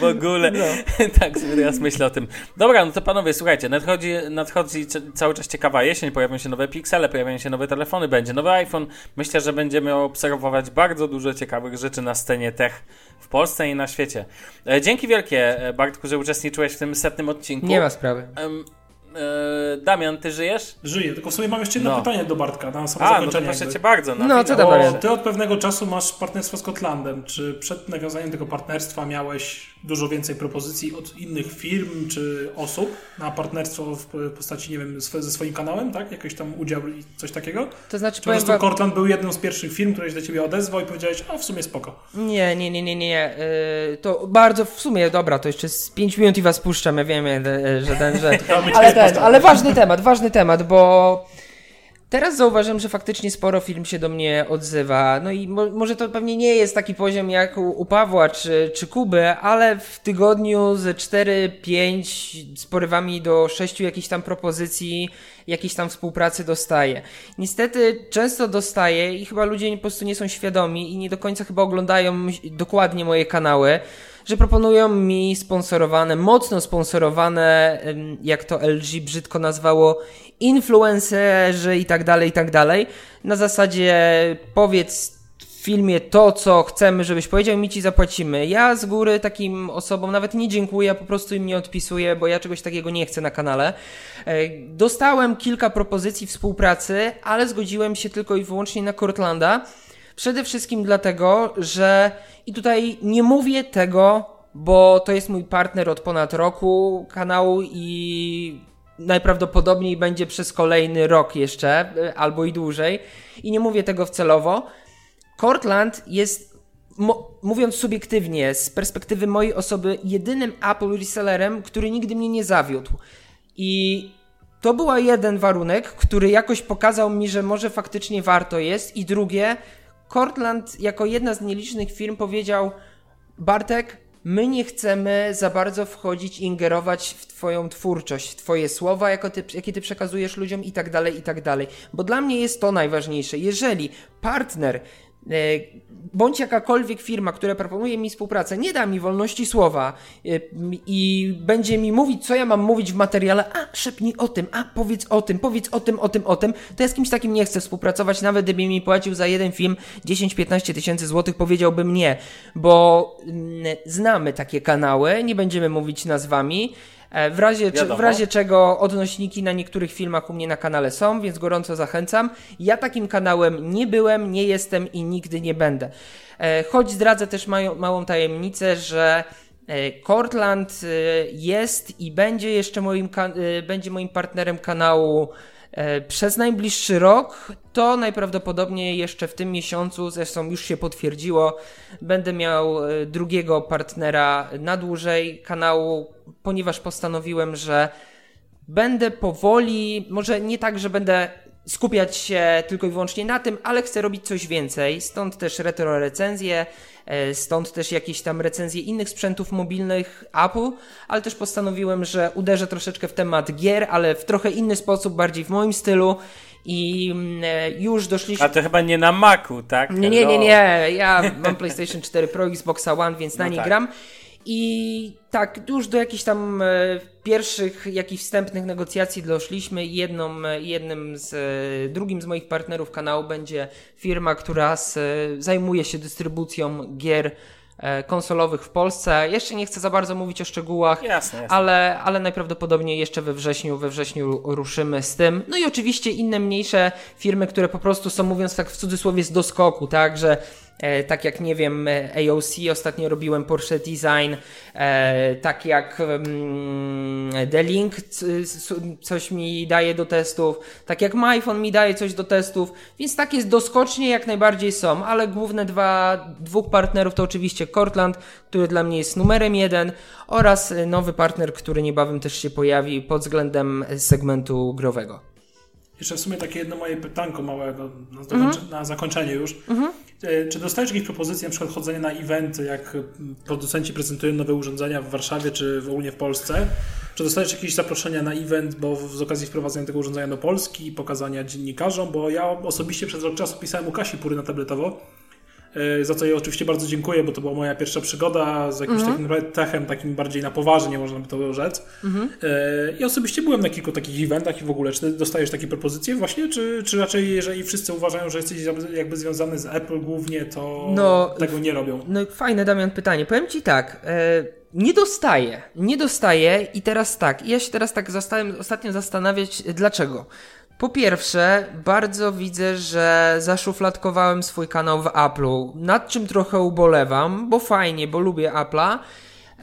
W ogóle. No. (laughs) tak sobie teraz myślę o tym. Dobra, no to panowie, słuchajcie, nadchodzi, nadchodzi cały czas ciekawa jesień, pojawią się nowe piksele, pojawiają się nowe telefony, będzie nowy iPhone. Myślę, że będziemy obserwować bardzo dużo ciekawych rzeczy na scenie tech w Polsce i na świecie. E, dzięki wielkie, e, Bartku, że uczestniczyłeś w tym setnym odcinku. Nie ma sprawy. E, Damian, ty żyjesz? Żyję, tylko w sumie mam jeszcze jedno no. pytanie do Bartka na samo A, zakończenie. no to proszę cię bardzo. No, no co tam Ty od pewnego czasu masz partnerstwo z Kotlandem. Czy przed nawiązaniem tego partnerstwa miałeś dużo więcej propozycji od innych firm czy osób na partnerstwo w postaci, nie wiem, ze swoim kanałem, tak? Jakiś tam udział i coś takiego? To znaczy, czy po prostu Cortland był jedną z pierwszych firm, która się do ciebie odezwał i powiedziałeś, a w sumie spoko. Nie, nie, nie, nie, nie. Yy, to bardzo w sumie, dobra, to jeszcze z 5 minut i was puszczam, ja wiem, (laughs) że ten, że... ale, ten, ale ważny temat, ważny temat, bo Teraz zauważyłem, że faktycznie sporo film się do mnie odzywa. No i mo może to pewnie nie jest taki poziom jak u, u Pawła czy, czy Kuby, ale w tygodniu ze 4-5 z porywami do 6 jakichś tam propozycji, jakiejś tam współpracy dostaję. Niestety często dostaję i chyba ludzie po prostu nie są świadomi i nie do końca chyba oglądają dokładnie moje kanały że proponują mi sponsorowane, mocno sponsorowane, jak to LG brzydko nazwało, influencerzy i tak dalej, i tak dalej. Na zasadzie powiedz filmie to, co chcemy, żebyś powiedział, mi ci zapłacimy. Ja z góry takim osobom nawet nie dziękuję, po prostu im nie odpisuję, bo ja czegoś takiego nie chcę na kanale. E, dostałem kilka propozycji współpracy, ale zgodziłem się tylko i wyłącznie na Cortlanda. Przede wszystkim dlatego, że i tutaj nie mówię tego, bo to jest mój partner od ponad roku kanału i najprawdopodobniej będzie przez kolejny rok jeszcze, y, albo i dłużej. I nie mówię tego wcelowo. Cortland jest, mówiąc subiektywnie, z perspektywy mojej osoby, jedynym Apple resellerem, który nigdy mnie nie zawiódł. I to był jeden warunek, który jakoś pokazał mi, że może faktycznie warto jest. I drugie, Cortland jako jedna z nielicznych firm powiedział: Bartek, my nie chcemy za bardzo wchodzić, ingerować w Twoją twórczość, w Twoje słowa, jako ty, jakie Ty przekazujesz ludziom i tak dalej, i tak dalej. Bo dla mnie jest to najważniejsze. Jeżeli partner bądź jakakolwiek firma, która proponuje mi współpracę, nie da mi wolności słowa e, i będzie mi mówić, co ja mam mówić w materiale, a szepnij o tym, a powiedz o tym, powiedz o tym, o tym, o tym, to ja z kimś takim nie chcę współpracować, nawet gdyby mi płacił za jeden film 10-15 tysięcy złotych, powiedziałbym nie, bo mm, znamy takie kanały, nie będziemy mówić nazwami, E, w razie, w razie czego odnośniki na niektórych filmach u mnie na kanale są, więc gorąco zachęcam. Ja takim kanałem nie byłem, nie jestem i nigdy nie będę. E, Choć zdradzę też mają, małą tajemnicę, że e, Cortland e, jest i będzie jeszcze moim, e, będzie moim partnerem kanału e, przez najbliższy rok, to najprawdopodobniej jeszcze w tym miesiącu, zresztą już się potwierdziło, będę miał e, drugiego partnera na dłużej kanału, ponieważ postanowiłem, że będę powoli, może nie tak, że będę skupiać się tylko i wyłącznie na tym, ale chcę robić coś więcej. Stąd też retro recenzje, e, stąd też jakieś tam recenzje innych sprzętów mobilnych Apple, ale też postanowiłem, że uderzę troszeczkę w temat gier, ale w trochę inny sposób, bardziej w moim stylu. I mm, e, już doszliśmy. A to chyba nie na Macu, tak? Nie, nie, nie, Hello. nie. Ja mam PlayStation 4 Pro, Xboxa One, więc na No nie tak. gram. I tak, już do jakichś tam e, pierwszych, jakichś wstępnych negocjacji doszliśmy. Jedną, e, jednym z, drugim z moich partnerów kanału będzie firma, która z, zajmuje się dystrybucją gier konsolowych w Polsce. Jeszcze nie chcę za bardzo mówić o szczegółach, Jasne, jasne. ale, ale najprawdopodobniej jeszcze we wrześniu, we wrześniu ru- ruszymy z tym. No i oczywiście inne mniejsze firmy, które po prostu są, mówiąc tak w cudzysłowie, z doskoku, tak, że e, tak jak, nie wiem, e, AOC, ostatnio robiłem Porsche Design, e, tak jak The Link c- s- coś mi daje do testów, tak jak MyPhone mi daje coś do testów, więc tak jest doskocznie jak najbardziej są, ale główne dwa, dwóch partnerów to oczywiście Cortland, który dla mnie jest numerem jeden oraz e, nowy partner, który niebawem też się pojawi pod względem segmentu growego. Jeszcze w sumie takie jedno moje pytanko małego na, zakończe, na zakończenie już. E, Czy dostajesz jakieś propozycje, na przykład chodzenie na eventy, jak producenci prezentują nowe urządzenia w Warszawie czy w ogóle w Polsce? Czy dostajesz jakieś zaproszenia na event, bo z okazji wprowadzenia tego urządzenia do Polski i pokazania dziennikarzom? Bo ja osobiście przez rok czasu pisałem u Kasi Pury na tabletowo, za co jej oczywiście bardzo dziękuję, bo to była moja pierwsza przygoda z jakimś takim techem, takim bardziej na poważnie, można by to rzec. E, I osobiście byłem na kilku takich eventach i w ogóle, czy ty dostajesz takie propozycje właśnie, czy, czy raczej jeżeli wszyscy uważają, że jesteś jakby związany z Apple głównie, to No, tego nie robią? No fajne, Damian, pytanie. Powiem Ci tak, e, nie dostaję, nie dostaję i teraz tak, ja się teraz tak zastałem ostatnio zastanawiać, dlaczego. Po pierwsze, bardzo widzę, że zaszufladkowałem swój kanał w Apple'u, nad czym trochę ubolewam, bo fajnie, bo lubię Apple'a,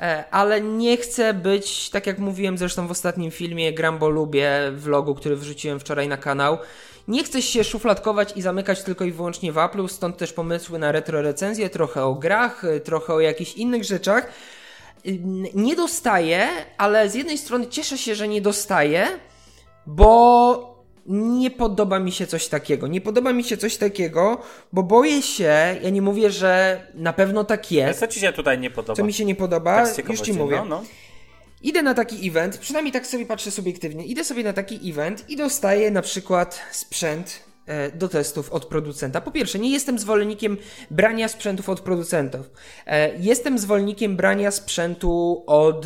e, ale nie chcę być, tak jak mówiłem zresztą w ostatnim filmie, gram bo lubię, vlogu, który wrzuciłem wczoraj na kanał, nie chcę się szufladkować i zamykać tylko i wyłącznie w Apple'u, stąd też pomysły na retro recenzje, trochę o grach, y, trochę o jakichś innych rzeczach. Ym, Nie dostaję, ale z jednej strony cieszę się, że nie dostaję, bo nie podoba mi się coś takiego. Nie podoba mi się coś takiego, bo boję się, ja nie mówię, że na pewno tak jest. Co ci się tutaj nie podoba? Co mi się nie podoba, Tak już ci mówię. No, no. Idę na taki event, przynajmniej tak sobie patrzę subiektywnie. Idę sobie na taki event i dostaję na przykład sprzęt e, do testów od producenta. Po pierwsze, nie jestem zwolennikiem brania sprzętów od producentów. E, Jestem zwolennikiem brania sprzętu od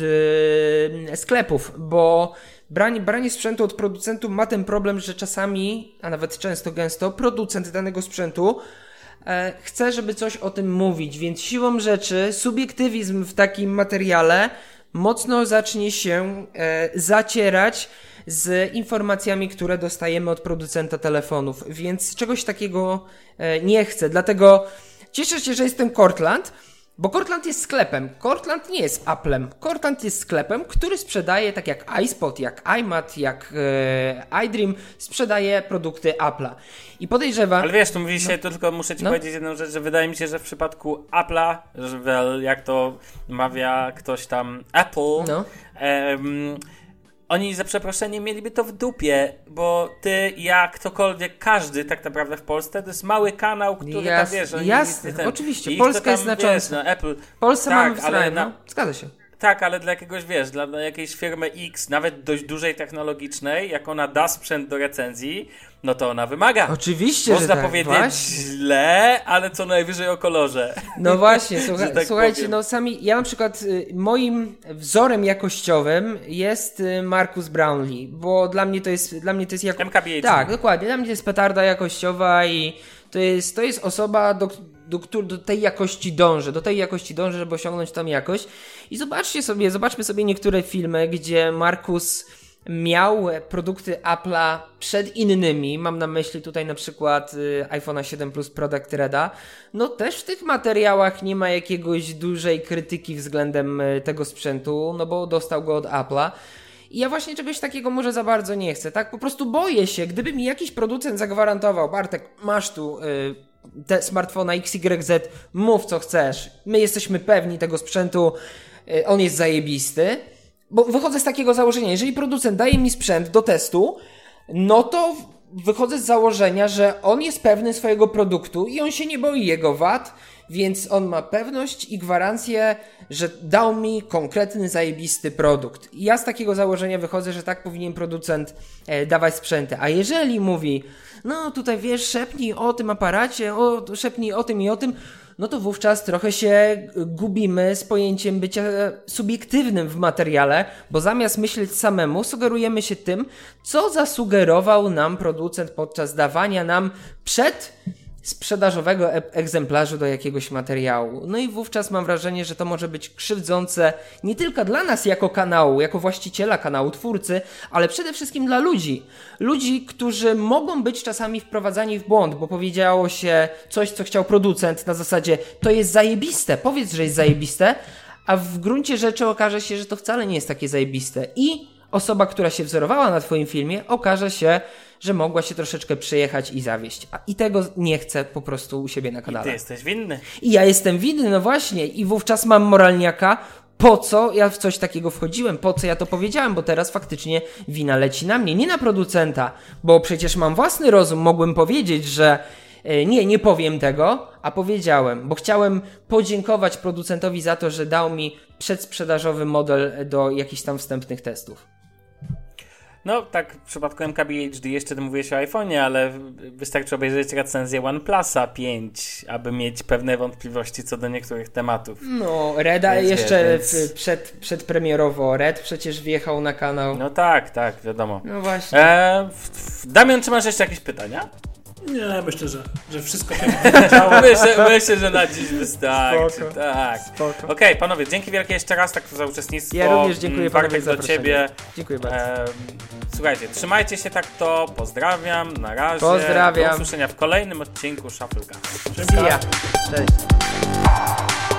e, sklepów, bo branie, branie sprzętu od producentów ma ten problem, że czasami, a nawet często gęsto, producent danego sprzętu e, chce, żeby coś o tym mówić, więc siłą rzeczy subiektywizm w takim materiale mocno zacznie się e, zacierać z informacjami, które dostajemy od producenta telefonów, więc czegoś takiego e, nie chcę. Dlatego cieszę się, że jestem Cortland, bo Cortland jest sklepem. Cortland nie jest Applem. Cortland jest sklepem, który sprzedaje, tak jak iSpot, jak iMat, jak e, iDream, sprzedaje produkty Apple'a. I podejrzewam... Ale wiesz, tu mówi się, to tylko muszę ci No. powiedzieć jedną rzecz, że wydaje mi się, że w przypadku Apple'a, że jak to mawia ktoś tam Apple, No. em, oni za przeproszeniem mieliby to w dupie, bo ty, ja, ktokolwiek, każdy tak naprawdę w Polsce, to jest mały kanał, który Jas- tam wiesz, jasne, nie ten- oczywiście, Polska jest znacząca. Wiesz, no, Apple, Polsce tak, mamy w ale ale na- no. Zgadza się. Tak, ale dla jakiegoś, wiesz, dla, dla jakiejś firmy X, nawet dość dużej technologicznej, jak ona da sprzęt do recenzji, no to ona wymaga. Oczywiście, Można że tak. powiedzieć Właśnie. źle, ale co najwyżej o kolorze. No właśnie, słucha, (laughs) tak słuchajcie, powiem. no sami, ja na przykład y, moim wzorem jakościowym jest y, Marcus Brownlee, bo dla mnie to jest, dla mnie to jest jako... MKBHD. Tak, dokładnie, dla mnie to jest petarda jakościowa i to jest, to jest osoba, do, do, do tej jakości dążę, do tej jakości dążę, żeby osiągnąć tam jakość. I zobaczcie sobie, zobaczmy sobie niektóre filmy, gdzie Markus miał produkty Apple'a przed innymi, mam na myśli tutaj na przykład y, iPhone'a 7 Plus Product Reda, no też w tych materiałach nie ma jakiegoś dużej krytyki względem y, tego sprzętu, no bo dostał go od Apple'a. I ja właśnie czegoś takiego może za bardzo nie chcę, tak? Po prostu boję się, gdyby mi jakiś producent zagwarantował, Bartek, masz tu y, te smartfona XYZ, mów co chcesz, my jesteśmy pewni tego sprzętu, on jest zajebisty, bo wychodzę z takiego założenia, jeżeli producent daje mi sprzęt do testu, no to wychodzę z założenia, że on jest pewny swojego produktu i on się nie boi jego wad, więc on ma pewność i gwarancję, że dał mi konkretny, zajebisty produkt. I ja z takiego założenia wychodzę, że tak powinien producent e, dawać sprzęty. A jeżeli mówi, no tutaj wiesz, szepnij o tym aparacie, o, szepnij o tym i o tym, no to wówczas trochę się gubimy z pojęciem bycia subiektywnym w materiale, bo zamiast myśleć samemu, sugerujemy się tym, co zasugerował nam producent podczas dawania nam przed sprzedażowego e egzemplarzu do jakiegoś materiału. No i wówczas mam wrażenie, że to może być krzywdzące nie tylko dla nas jako kanału, jako właściciela kanału, twórcy, ale przede wszystkim dla ludzi. Ludzi, którzy mogą być czasami wprowadzani w błąd, bo powiedziało się coś, co chciał producent na zasadzie to jest zajebiste, powiedz, że jest zajebiste, a w gruncie rzeczy okaże się, że to wcale nie jest takie zajebiste. I osoba, która się wzorowała na Twoim filmie, okaże się, że mogła się troszeczkę przejechać i zawieść. A i tego nie chcę po prostu u siebie na kanale. I ty jesteś winny. I ja jestem winny, no właśnie. I wówczas mam moralniaka, po co ja w coś takiego wchodziłem, po co ja to powiedziałem, bo teraz faktycznie wina leci na mnie, nie na producenta, bo przecież mam własny rozum, mogłem powiedzieć, że e, nie, nie powiem tego, a powiedziałem, bo chciałem podziękować producentowi za to, że dał mi przedsprzedażowy model do jakichś tam wstępnych testów. No, tak w przypadku MKBHD jeszcze mówiłeś o iPhone'ie, ale wystarczy obejrzeć recenzję OnePlusa 5, aby mieć pewne wątpliwości co do niektórych tematów. No, Reda więc, jeszcze więc... przed, przedpremierowo. Red przecież wjechał na kanał. No tak, tak, wiadomo. No właśnie. E, Damian, czy masz jeszcze jakieś pytania? Nie, myślę, że, że wszystko się (laughs) myślę, myślę, że na dziś wystarczy. Spoko. Tak. Okej, okay, panowie, dzięki wielkie jeszcze raz tak za uczestnictwo. Ja również dziękuję bardzo do ciebie. Dziękuję bardzo. E, słuchajcie, trzymajcie się tak to. Pozdrawiam. Na razie. Pozdrawiam. Do usłyszenia w kolejnym odcinku Shuffle'a. Cześć. Cześć.